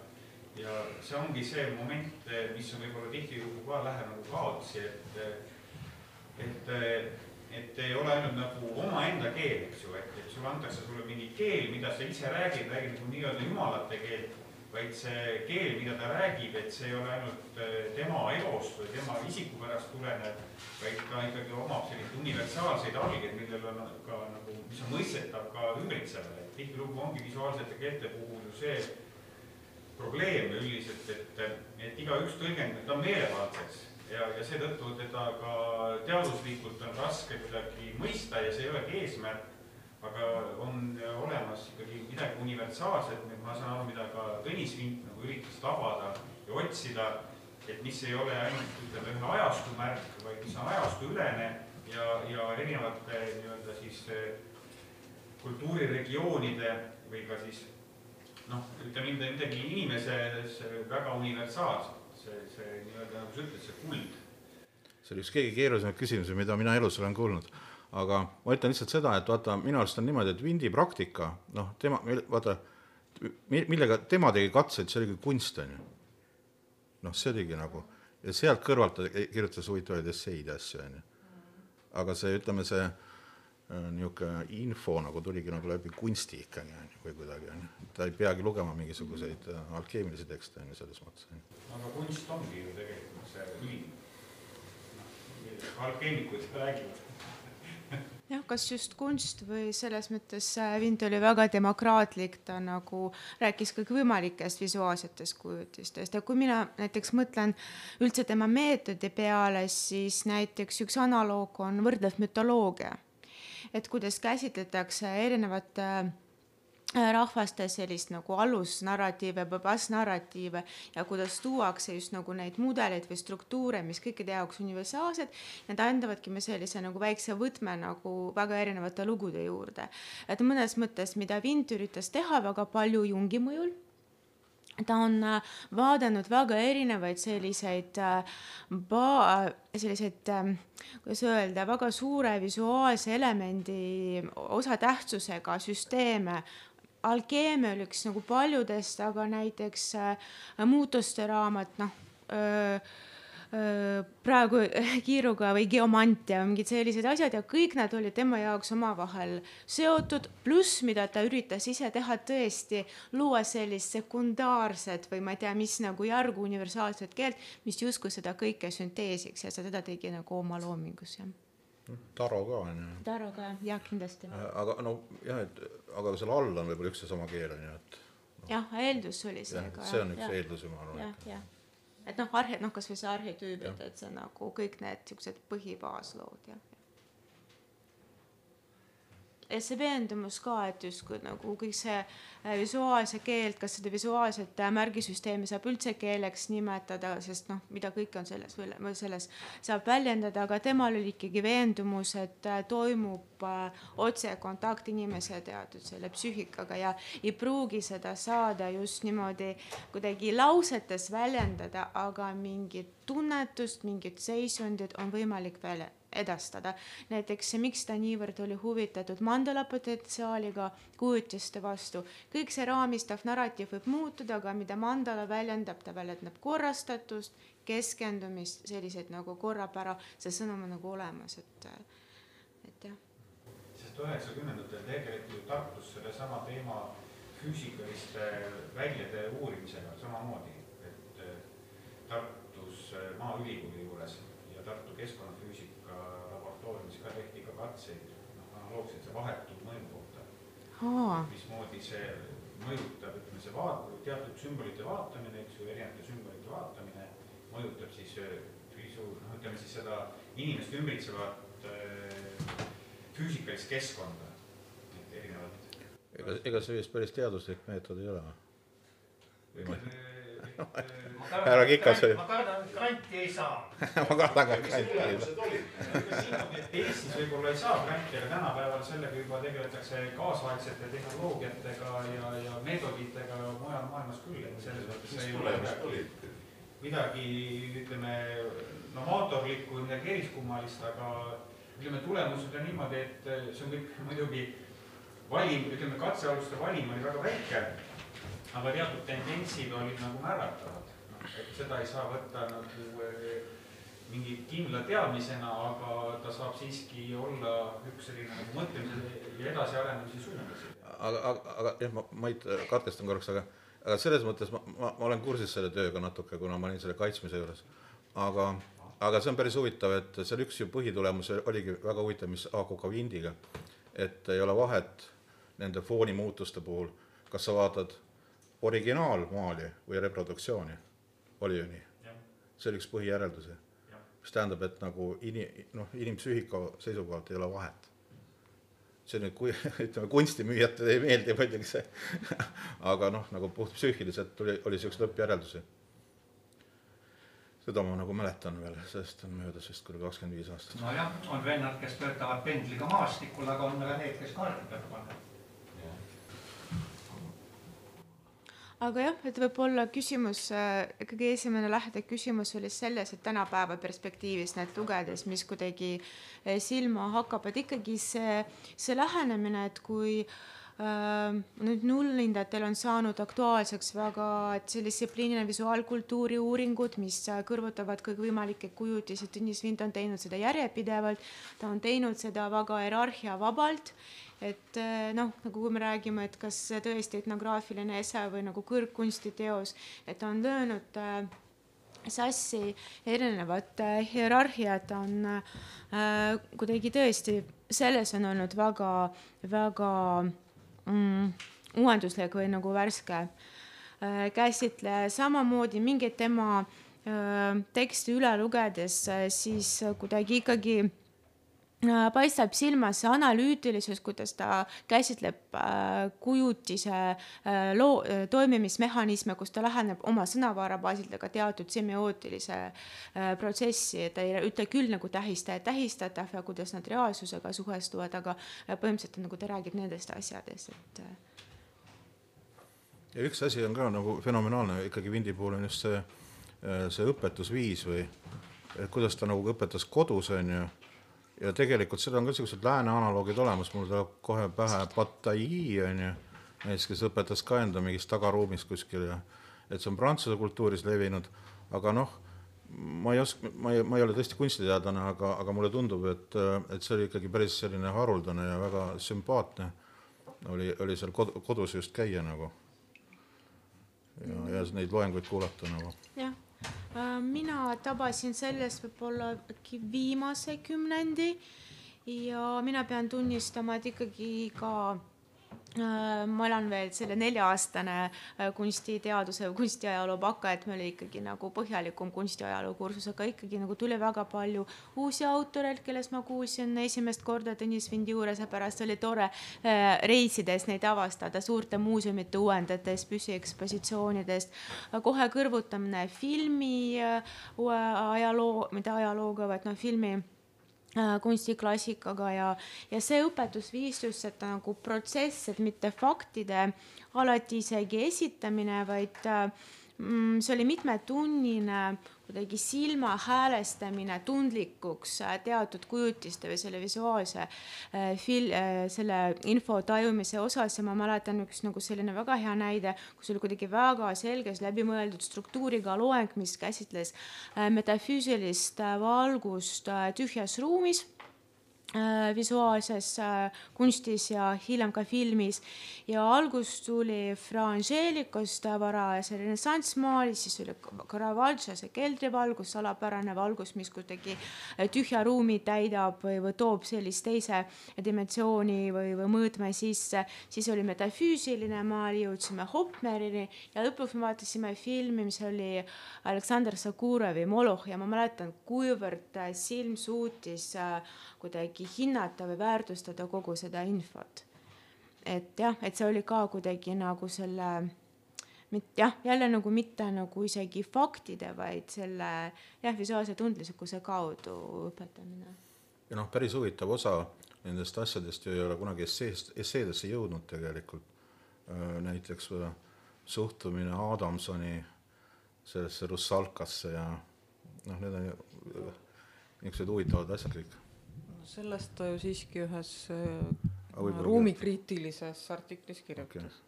ja see ongi see moment, eh, mis on võib-olla tihtilugu ka läheb nagu kaotsi, et, et et ei ole ainult nagu omaenda keel, eks ju, et, et sulle antakse sulle mingi keel, mida sa ise räägid, räägid nagu nii-öelda jumalate keelt, vaid see keel, mida ta räägib, et see ei ole ainult eh, tema elost või tema isikupärast tulenev, vaid ta ikkagi omab selliseid universaalseid algeid, millel on ka nagu, mis on mõistetav ka ümbritsevale, et tihtilugu ongi visuaalsete keelte puhul ju see probleem üldiselt, et, et igaüks tõlgendab ta meelevaldseks ja, ja seetõttu teda ka teaduslikult on raske kuidagi mõista ja see ei olegi eesmärk, aga on olemas ikkagi midagi universaalset, ma saan aru, mida ka Tõnis Vint nagu üritas tabada ja otsida, et mis ei ole ainult ütleme ühe ajastu märk, vaid mis on ajastuülene ja, ja erinevate nii-öelda siis eh, kultuuriregioonide või ka siis noh, ütleme midagi inimeses väga universaalset, see, see nii-öelda nagu sa ütled, see kuld see oli üks kõige keerulisemaid küsimusi, mida mina elus olen kuulnud. Aga ma ütlen lihtsalt seda, et vaata, minu arust on niimoodi, et Vindi praktika, noh, tema, vaata, millega tema tegi katseid, see oligi kunst, on ju. noh, see oligi nagu ja sealt kõrvalt ta kirjutas huvitavaid esseid ja asju, on ju. aga see, ütleme, see äh, niisugune info nagu tuligi nagu läbi kunsti ikkagi, on ju, või kuidagi, on ju. ta ei peagi lugema mingisuguseid äh, alkeemilisi tekste, on ju, selles mõttes. aga kunst ongi ju tegelikult see ülim alkeemikud räägivad jah, kas just kunst või selles mõttes Vint oli väga demokraatlik, ta nagu rääkis kõikvõimalikest visuaalsetest kujutistest ja kui mina näiteks mõtlen üldse tema meetodi peale, siis näiteks üks analoog on võrdlev mütoloogia. et kuidas käsitletakse erinevate Äh, rahvaste sellist nagu alusnarratiive või bassnarratiive ja kuidas tuuakse just nagu neid mudeleid või struktuure, mis kõikide jaoks universaalsed, need andavadki me sellise nagu väikse võtme nagu väga erinevate lugude juurde. et mõnes mõttes, mida Vint üritas teha väga palju Jungi mõjul ta on äh, vaadanud väga erinevaid selliseid ba-, äh, selliseid, kuidas öelda, väga suure visuaalse elemendi osatähtsusega süsteeme alkeemia oli üks nagu paljudest, aga näiteks äh, muutuste raamat, noh äh, äh, praegu kiiruga või geomantia mingid sellised asjad ja kõik nad olid tema jaoks omavahel seotud, pluss mida ta üritas ise teha tõesti, luua sellist sekundaarset või ma ei tea, mis nagu järgu universaalset keelt, mis justkui seda kõike sünteesiks ja seda tegi nagu oma loomingus jah Taro ka on ju. Taro ka jah, kindlasti. Äh, aga no jah, et aga seal all on võib-olla üks ja sama keel on ju, et no.. jah, eeldus oli see ka. see on üks ja. eeldusi, ma arvan. jah, jah. et noh, arhi-, noh, kasvõi see arhetüübid, et see nagu kõik need siuksed põhibaaslood jah ja see veendumus ka, et justkui nagu kõik see äh, visuaalse keelt, kas seda visuaalset äh, märgisüsteemi saab üldse keeleks nimetada, sest noh, mida kõike on selles või selles saab väljendada, aga temal oli ikkagi veendumus, et äh, toimub otsekontakt inimese teatud selle psüühikaga ja ei pruugi seda saada just niimoodi kuidagi lausetes väljendada, aga mingit tunnetust, mingit seisundit on võimalik välja edastada. näiteks miks ta niivõrd oli huvitatud mandala potentsiaaliga kujutiste vastu. kõik see raamistav narratiiv võib muutuda, aga mida mandala väljendab, ta väljendab korrastatust, keskendumist, selliseid nagu korrapära, see sõnum on nagu olemas, et, et jah. sest üheksakümnendatel tegeleti ju Tartus sellesama teema füüsikaliste väljade uurimisega samamoodi, et Tartus Maaülikooli juures ja Tartu keskkonna laboratooriumis ka tehti ka katseid noh, analoogselt see vahetu mõju kohta. mismoodi see mõjutab, ütleme see vaat-, teatud sümbolite vaatamine, eks ju, erinevate sümbolite vaatamine mõjutab siis visu-, äh, noh, ütleme siis seda inimest ümbritsevat äh, füüsikalist keskkonda, et erinevat. ega, ega see vist päris teaduslik meetod ei ole või? Härra Kikas oli. ma kardan, granti ei saa ma kardan ka granti ei saa. Eestis võib-olla ei saa granti, aga tänapäeval sellega juba tegeletakse kaasaegsete tehnoloogiatega ja, ja meetoditega mujal maailmas küll, et selles mõttes ei ole midagi, midagi ütleme novaatorlikku, midagi eriskummalist, aga ütleme, tulemused on niimoodi, et see on kõik muidugi valim, ütleme katsealuste valim oli väga väike aga teatud tendentsid olid nagu määratavad, noh, et seda ei saa võtta nagu eh, mingi kindla teadmisena, aga ta saab siiski olla üks selline nagu mõtlemise ja edasiarenemise suundasid. aga, aga, aga jah, ma, Mait, katkestan korraks, aga, aga selles mõttes ma, ma, ma olen kursis selle tööga natuke, kuna ma olin selle kaitsmise juures. aga, aga see on päris huvitav, et seal üks ju põhitulemus oligi väga huvitav, mis haakub ka Vindiga, et ei ole vahet nende foonimuutuste puhul, kas sa vaatad originaalmaali või reproduktsiooni, oli ju nii? see oli üks põhijäreldusi, mis tähendab, et nagu ini-, noh, inimpsüühika seisukohalt ei ole vahet. see nüüd, kui ütleme, kunstimüüjatele ei meeldi muidugi see aga noh, nagu puhtpsüühiliselt tuli, oli siukseid lõppjäreldusi. seda ma nagu mäletan veel, sellest on möödas vist küll kakskümmend viis aastat. nojah, on vennad, kes töötavad pendliga maastikul, aga on ka need, kes kaardi peal panevad. Aga jah, et võib-olla küsimus, ikkagi esimene lähdeküsimus oli selles, et tänapäeva perspektiivis need lugedes, mis kuidagi eh, silma hakkab, et ikkagi see, see lähenemine, et kui äh, nüüd nullhindajatel on saanud aktuaalseks väga, distsipliiniline visuaalkultuuri uuringud, mis kõrvutavad kõikvõimalikke kujutisi, Tõnis Vint on teinud seda järjepidevalt, ta on teinud seda väga hierarhiavabalt et eh, noh, nagu kui me räägime, et kas tõesti etnograafiline ese või nagu kõrgkunstiteos, et on löönud äh, sassi erinevat äh, hierarhiat, on äh, kuidagi tõesti, selles on olnud väga, väga mm, uuenduslik või nagu värske. Äh, käsitleja, samamoodi mingeid tema äh, teksti üle lugedes äh, siis kuidagi ikkagi paistab silma see analüütilisus, kuidas ta käsitleb äh, kujutise äh, loo äh, toimimismehhanisme, kus ta läheneb oma sõnavara baasilt, aga teatud semiootilise äh, protsessi, ta ei ütle küll nagu tähistaja tähistatav ja kuidas nad reaalsusega suhestuvad, aga äh, põhimõtteliselt nagu ta räägib nendest asjadest, et äh, ja üks asi on ka nagu fenomenaalne ikkagi Vindi puhul on just see, äh, see õpetusviis või et kuidas ta nagu õpetas kodus, on ju, ja tegelikult seda on ka niisugused lääne analoogid olemas, mul tuleb kohe pähe Bataille, on ju, näiteks kes õpetas ka enda mingis tagaruumis kuskil ja et see on prantsuse kultuuris levinud, aga noh, ma ei oska, ma ei, ma ei ole tõesti kunstiteadlane, aga, aga mulle tundub, et, et see oli ikkagi päris selline haruldane ja väga sümpaatne oli, oli seal kod, kodus just käia nagu. Ja, ja neid loenguid kuulata nagu. jah, mina tabasin sellest võib-olla äkki viimase kümnendi ja mina pean tunnistama, et ikkagi ka äh, ma olen veel selle nelja-aastane äh, kunstiteaduse või kunstiajaloo baka, et meil oli ikkagi nagu põhjalikum kunstiajaloo kursus, aga ikkagi nagu tuli väga palju uusi autoreid, kellest ma kuulsin esimest korda Tõnis Vindi juures ja pärast oli tore äh, reisides neid avastada suurte muuseumite uuendates, püsiekspositsioonidest. kohe kõrvutamine filmi ajaloo, mitte ajalooga, vaid noh, filmi kunstiklassikaga ja, ja see õpetusviis just, et nagu protsess, et mitte faktide alati isegi esitamine, vaid mm, see oli mitmetunnine kuidagi silma häälestamine tundlikuks teatud kujutiste või selle visuaalse äh, fil-, selle info tajumise osas. Ja ma mäletan üks nagu selline väga hea näide, kus oli kuidagi väga selges läbimõeldud struktuuriga loeng, mis käsitles äh, metafüüsilist valgust äh, tühjas ruumis visuaalses kunstis ja hiljem ka filmis. Ja algus tuli Fra Angelicust varajase renessanssmaali, siis oli Caravaggio see keldrivalgus, salapärane valgus, mis kuidagi tühja ruumi täidab või, või toob sellist teise dimensiooni või, või mõõtme sisse, siis oli metafüüsiline maal, jõudsime Hopmerini ja lõpuks me vaatasime filmi, mis oli Aleksandr Sakurovi Moloh. Ja ma mäletan, kuivõrd silm suutis kuidagi hinnata või väärtustada kogu seda infot. et jah, et see oli ka kuidagi nagu selle, mitte jah, jälle nagu mitte nagu isegi faktide, vaid selle jah, visuaalse tundlikkuse kaudu õpetamine. ja noh, päris huvitav osa nendest asjadest ju ei ole kunagi esseest, esseedesse jõudnud tegelikult. näiteks suhtumine Adamsoni sellesse Russalkasse ja noh, need on ju niisugused huvitavad asjad kõik sellest ta ju siiski ühes äh, ruumikriitilises artiklis kirjutas. Okay..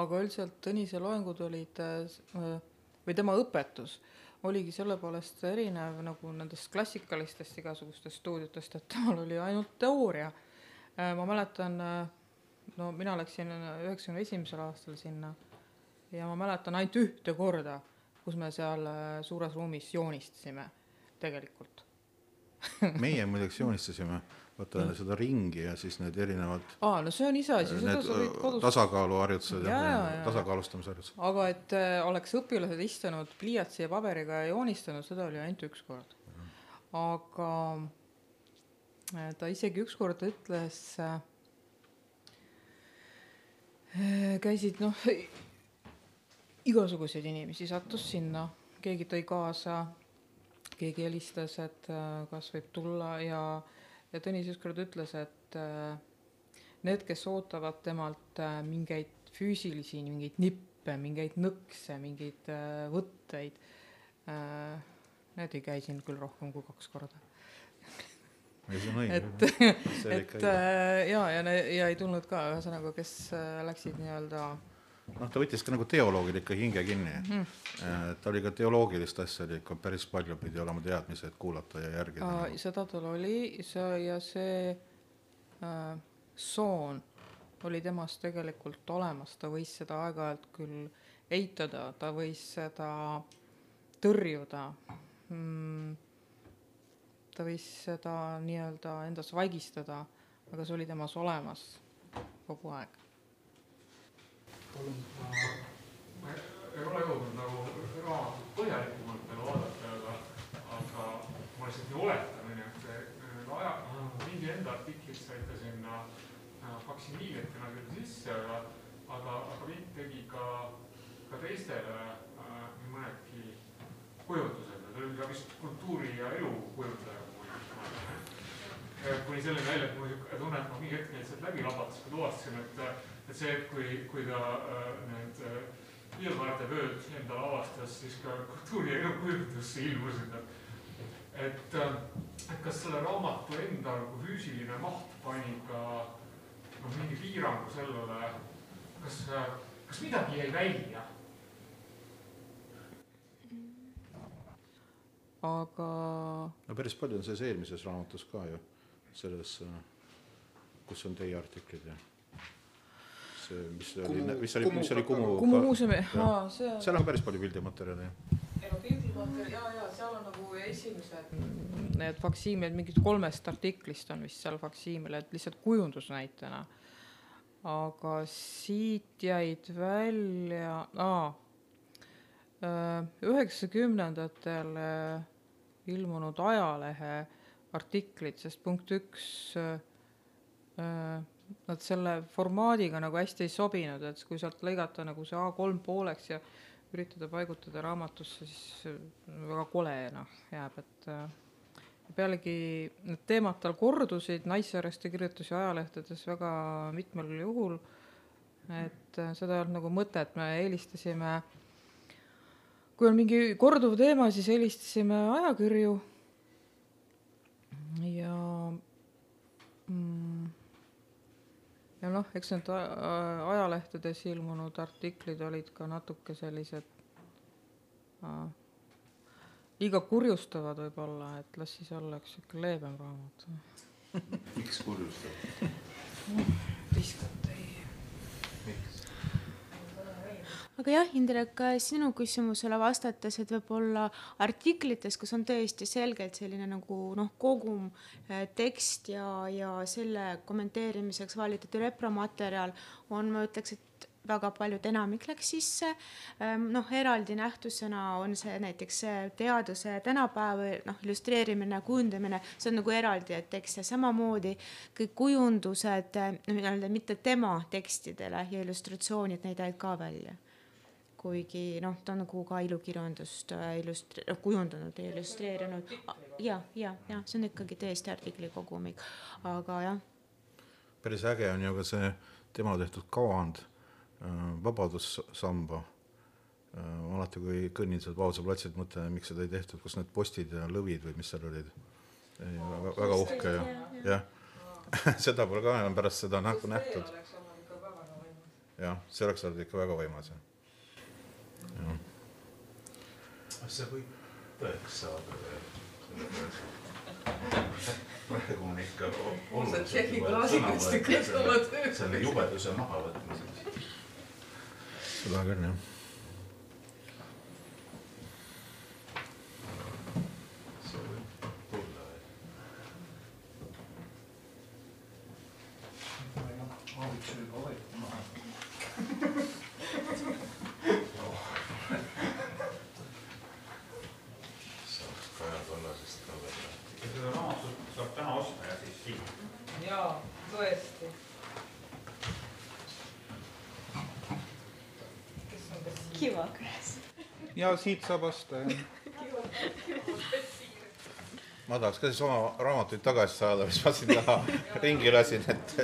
aga üldiselt Tõnise loengud olid äh, või tema õpetus oligi selle poolest erinev nagu nendest klassikalistest igasugustest stuudiotest, et temal oli ainult teooria. Äh, ma mäletan, no mina läksin üheksakümne esimesel aastal sinna ja ma mäletan ainult ühte korda, kus me seal suures ruumis joonistasime tegelikult meie muideks joonistasime, vaata mm. seda ringi ja siis need erinevad. aa, no see on iseasi, seda sa võid kodus. tasakaaluharjutused ja, ja, ja tasakaalustamisharjutused. aga et äh, oleks õpilased istunud pliiatsi ja paberiga ja joonistanud, seda oli ainult üks kord. aga äh, ta isegi ükskord ütles äh,, käisid noh, igasuguseid inimesi sattus sinna, keegi tõi kaasa keegi helistas, et äh, kas võib tulla ja, ja Tõnis ükskord ütles, et äh, need, kes ootavad temalt äh, mingeid füüsilisi, mingeid nippe, mingeid nõkse, mingeid äh, võtteid äh,, need ei käi siin küll rohkem kui kaks korda. et, et äh, ja, ja, ja ei tulnud ka, ühesõnaga, kes äh, läksid nii-öelda noh, ta võttis ka nagu teoloogil ikka hinge kinni mm. ta oli ka teoloogilist asja oli ikka päris palju, pidi olema teadmisi, et kuulata ja järgida seda tal oli, ja see äh, soon oli temas tegelikult olemas, ta võis seda aeg-ajalt küll eitada, ta võis seda tõrjuda mm,. ta võis seda nii-öelda endas vaigistada, aga see oli temas olemas kogu aeg. Ma ei ole jõudnud nagu raamatut põhjalikumalt nagu vaadata, aga, aga ma lihtsalt nii oletan, onju, et see aja, mingi enda artiklit said ka sinna faksimiilidena küll sisse, aga, aga, aga Vint tegi ka, ka teistele äh, nii mõnedki kujundused, ta oli ka vist kultuuri ja elu kujutaja kuni selleni välja, et mul niisugune tunne, et ma mingi hetk neid sealt läbi labates ka tuvastasin, et, et see, kui, kui ta äh, need piirkaarte vööd endale avastas, siis ka kultuuri ja elukujundusse ilmusid. et, et kas selle raamatu enda nagu füüsiline maht pani ka noh, mingi piirangu sellele, kas, kas midagi jäi välja? aga no päris palju on sees eelmises raamatus ka ju, selles, kus on teie artiklid ja mis oli, mis oli, mis oli Kumu. Kumu muuseumi, aa, see on. seal on päris palju pildimaterjali. ei no pildimaterjal ja, ja seal on nagu esimesed need faksiimilid, mingid kolmest artiklist on vist seal faksiimilid, lihtsalt kujundusnäitena. aga siit jäid välja, aa, üheksakümnendatel ilmunud ajalehe artiklid, sest punkt üks nad selle formaadiga nagu hästi ei sobinud, et kui sealt lõigata nagu see A3 pooleks ja üritada paigutada raamatusse, siis väga kole noh, jääb, et pealegi need teemad tal kordusid, Naissaarest ta kirjutas ju ajalehtedes väga mitmel juhul, et seda ei olnud nagu mõtet, me eelistasime, kui on mingi korduv teema, siis eelistasime ajakirju. Ja mm, ja noh, eks need ajalehtedes ilmunud artiklid olid ka natuke sellised äh, liiga kurjustavad võib-olla, et las siis olla üks sihuke leebem raamat. miks kurjustav? viskat ei. miks? Aga jah, Indrek, sinu küsimusele vastates, et võib-olla artiklites, kus on tõesti selgelt selline nagu noh, kogum tekst ja, ja selle kommenteerimiseks valitud repromaterjal on, ma ütleks, et väga paljud, enamik läks sisse. noh, eraldi nähtusena on see näiteks teaduse tänapäev, noh, illustreerimine, kujundamine, see on nagu eraldi tekst ja samamoodi kõik kujundused nii-öelda mitte tema tekstidele ja illustratsioonid, neid jäid ka välja kuigi noh, ta on nagu ka ilukirjandust illustri-, noh kujundanud ja illustreerinud. ja, ja, ja see on ikkagi tõesti artikli kogumik, aga jah. päris äge on ju ka see tema tehtud kavand Vabadussamba. alati, kui kõnnin sealt Vabaduse platsilt, mõtlen, miks seda ei tehtud, kus need postid ja lõvid või mis seal olid. väga uhke ja, jah. seda pole ka enam pärast seda nähtu nähtud. jah, see oleks olnud ikka väga võimas jah see võib tõeks saada veel, praegu on ikka oluliselt selle jubeduse mahavõtmiseks. seda küll jah. see võib tulla veel. abiks juba võeti maha. saaks Kaja Kallasest ka veel rääkida. seda raamatut saab täna osta ja siis siin. jaa, tõesti. Kivakras. Ja siit saab osta jah. ma tahaks ka siis oma raamatuid tagasi saada, mis ma siin taha ringi lasin, et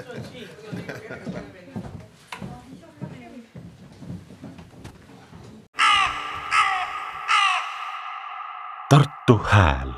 Tartu Hääl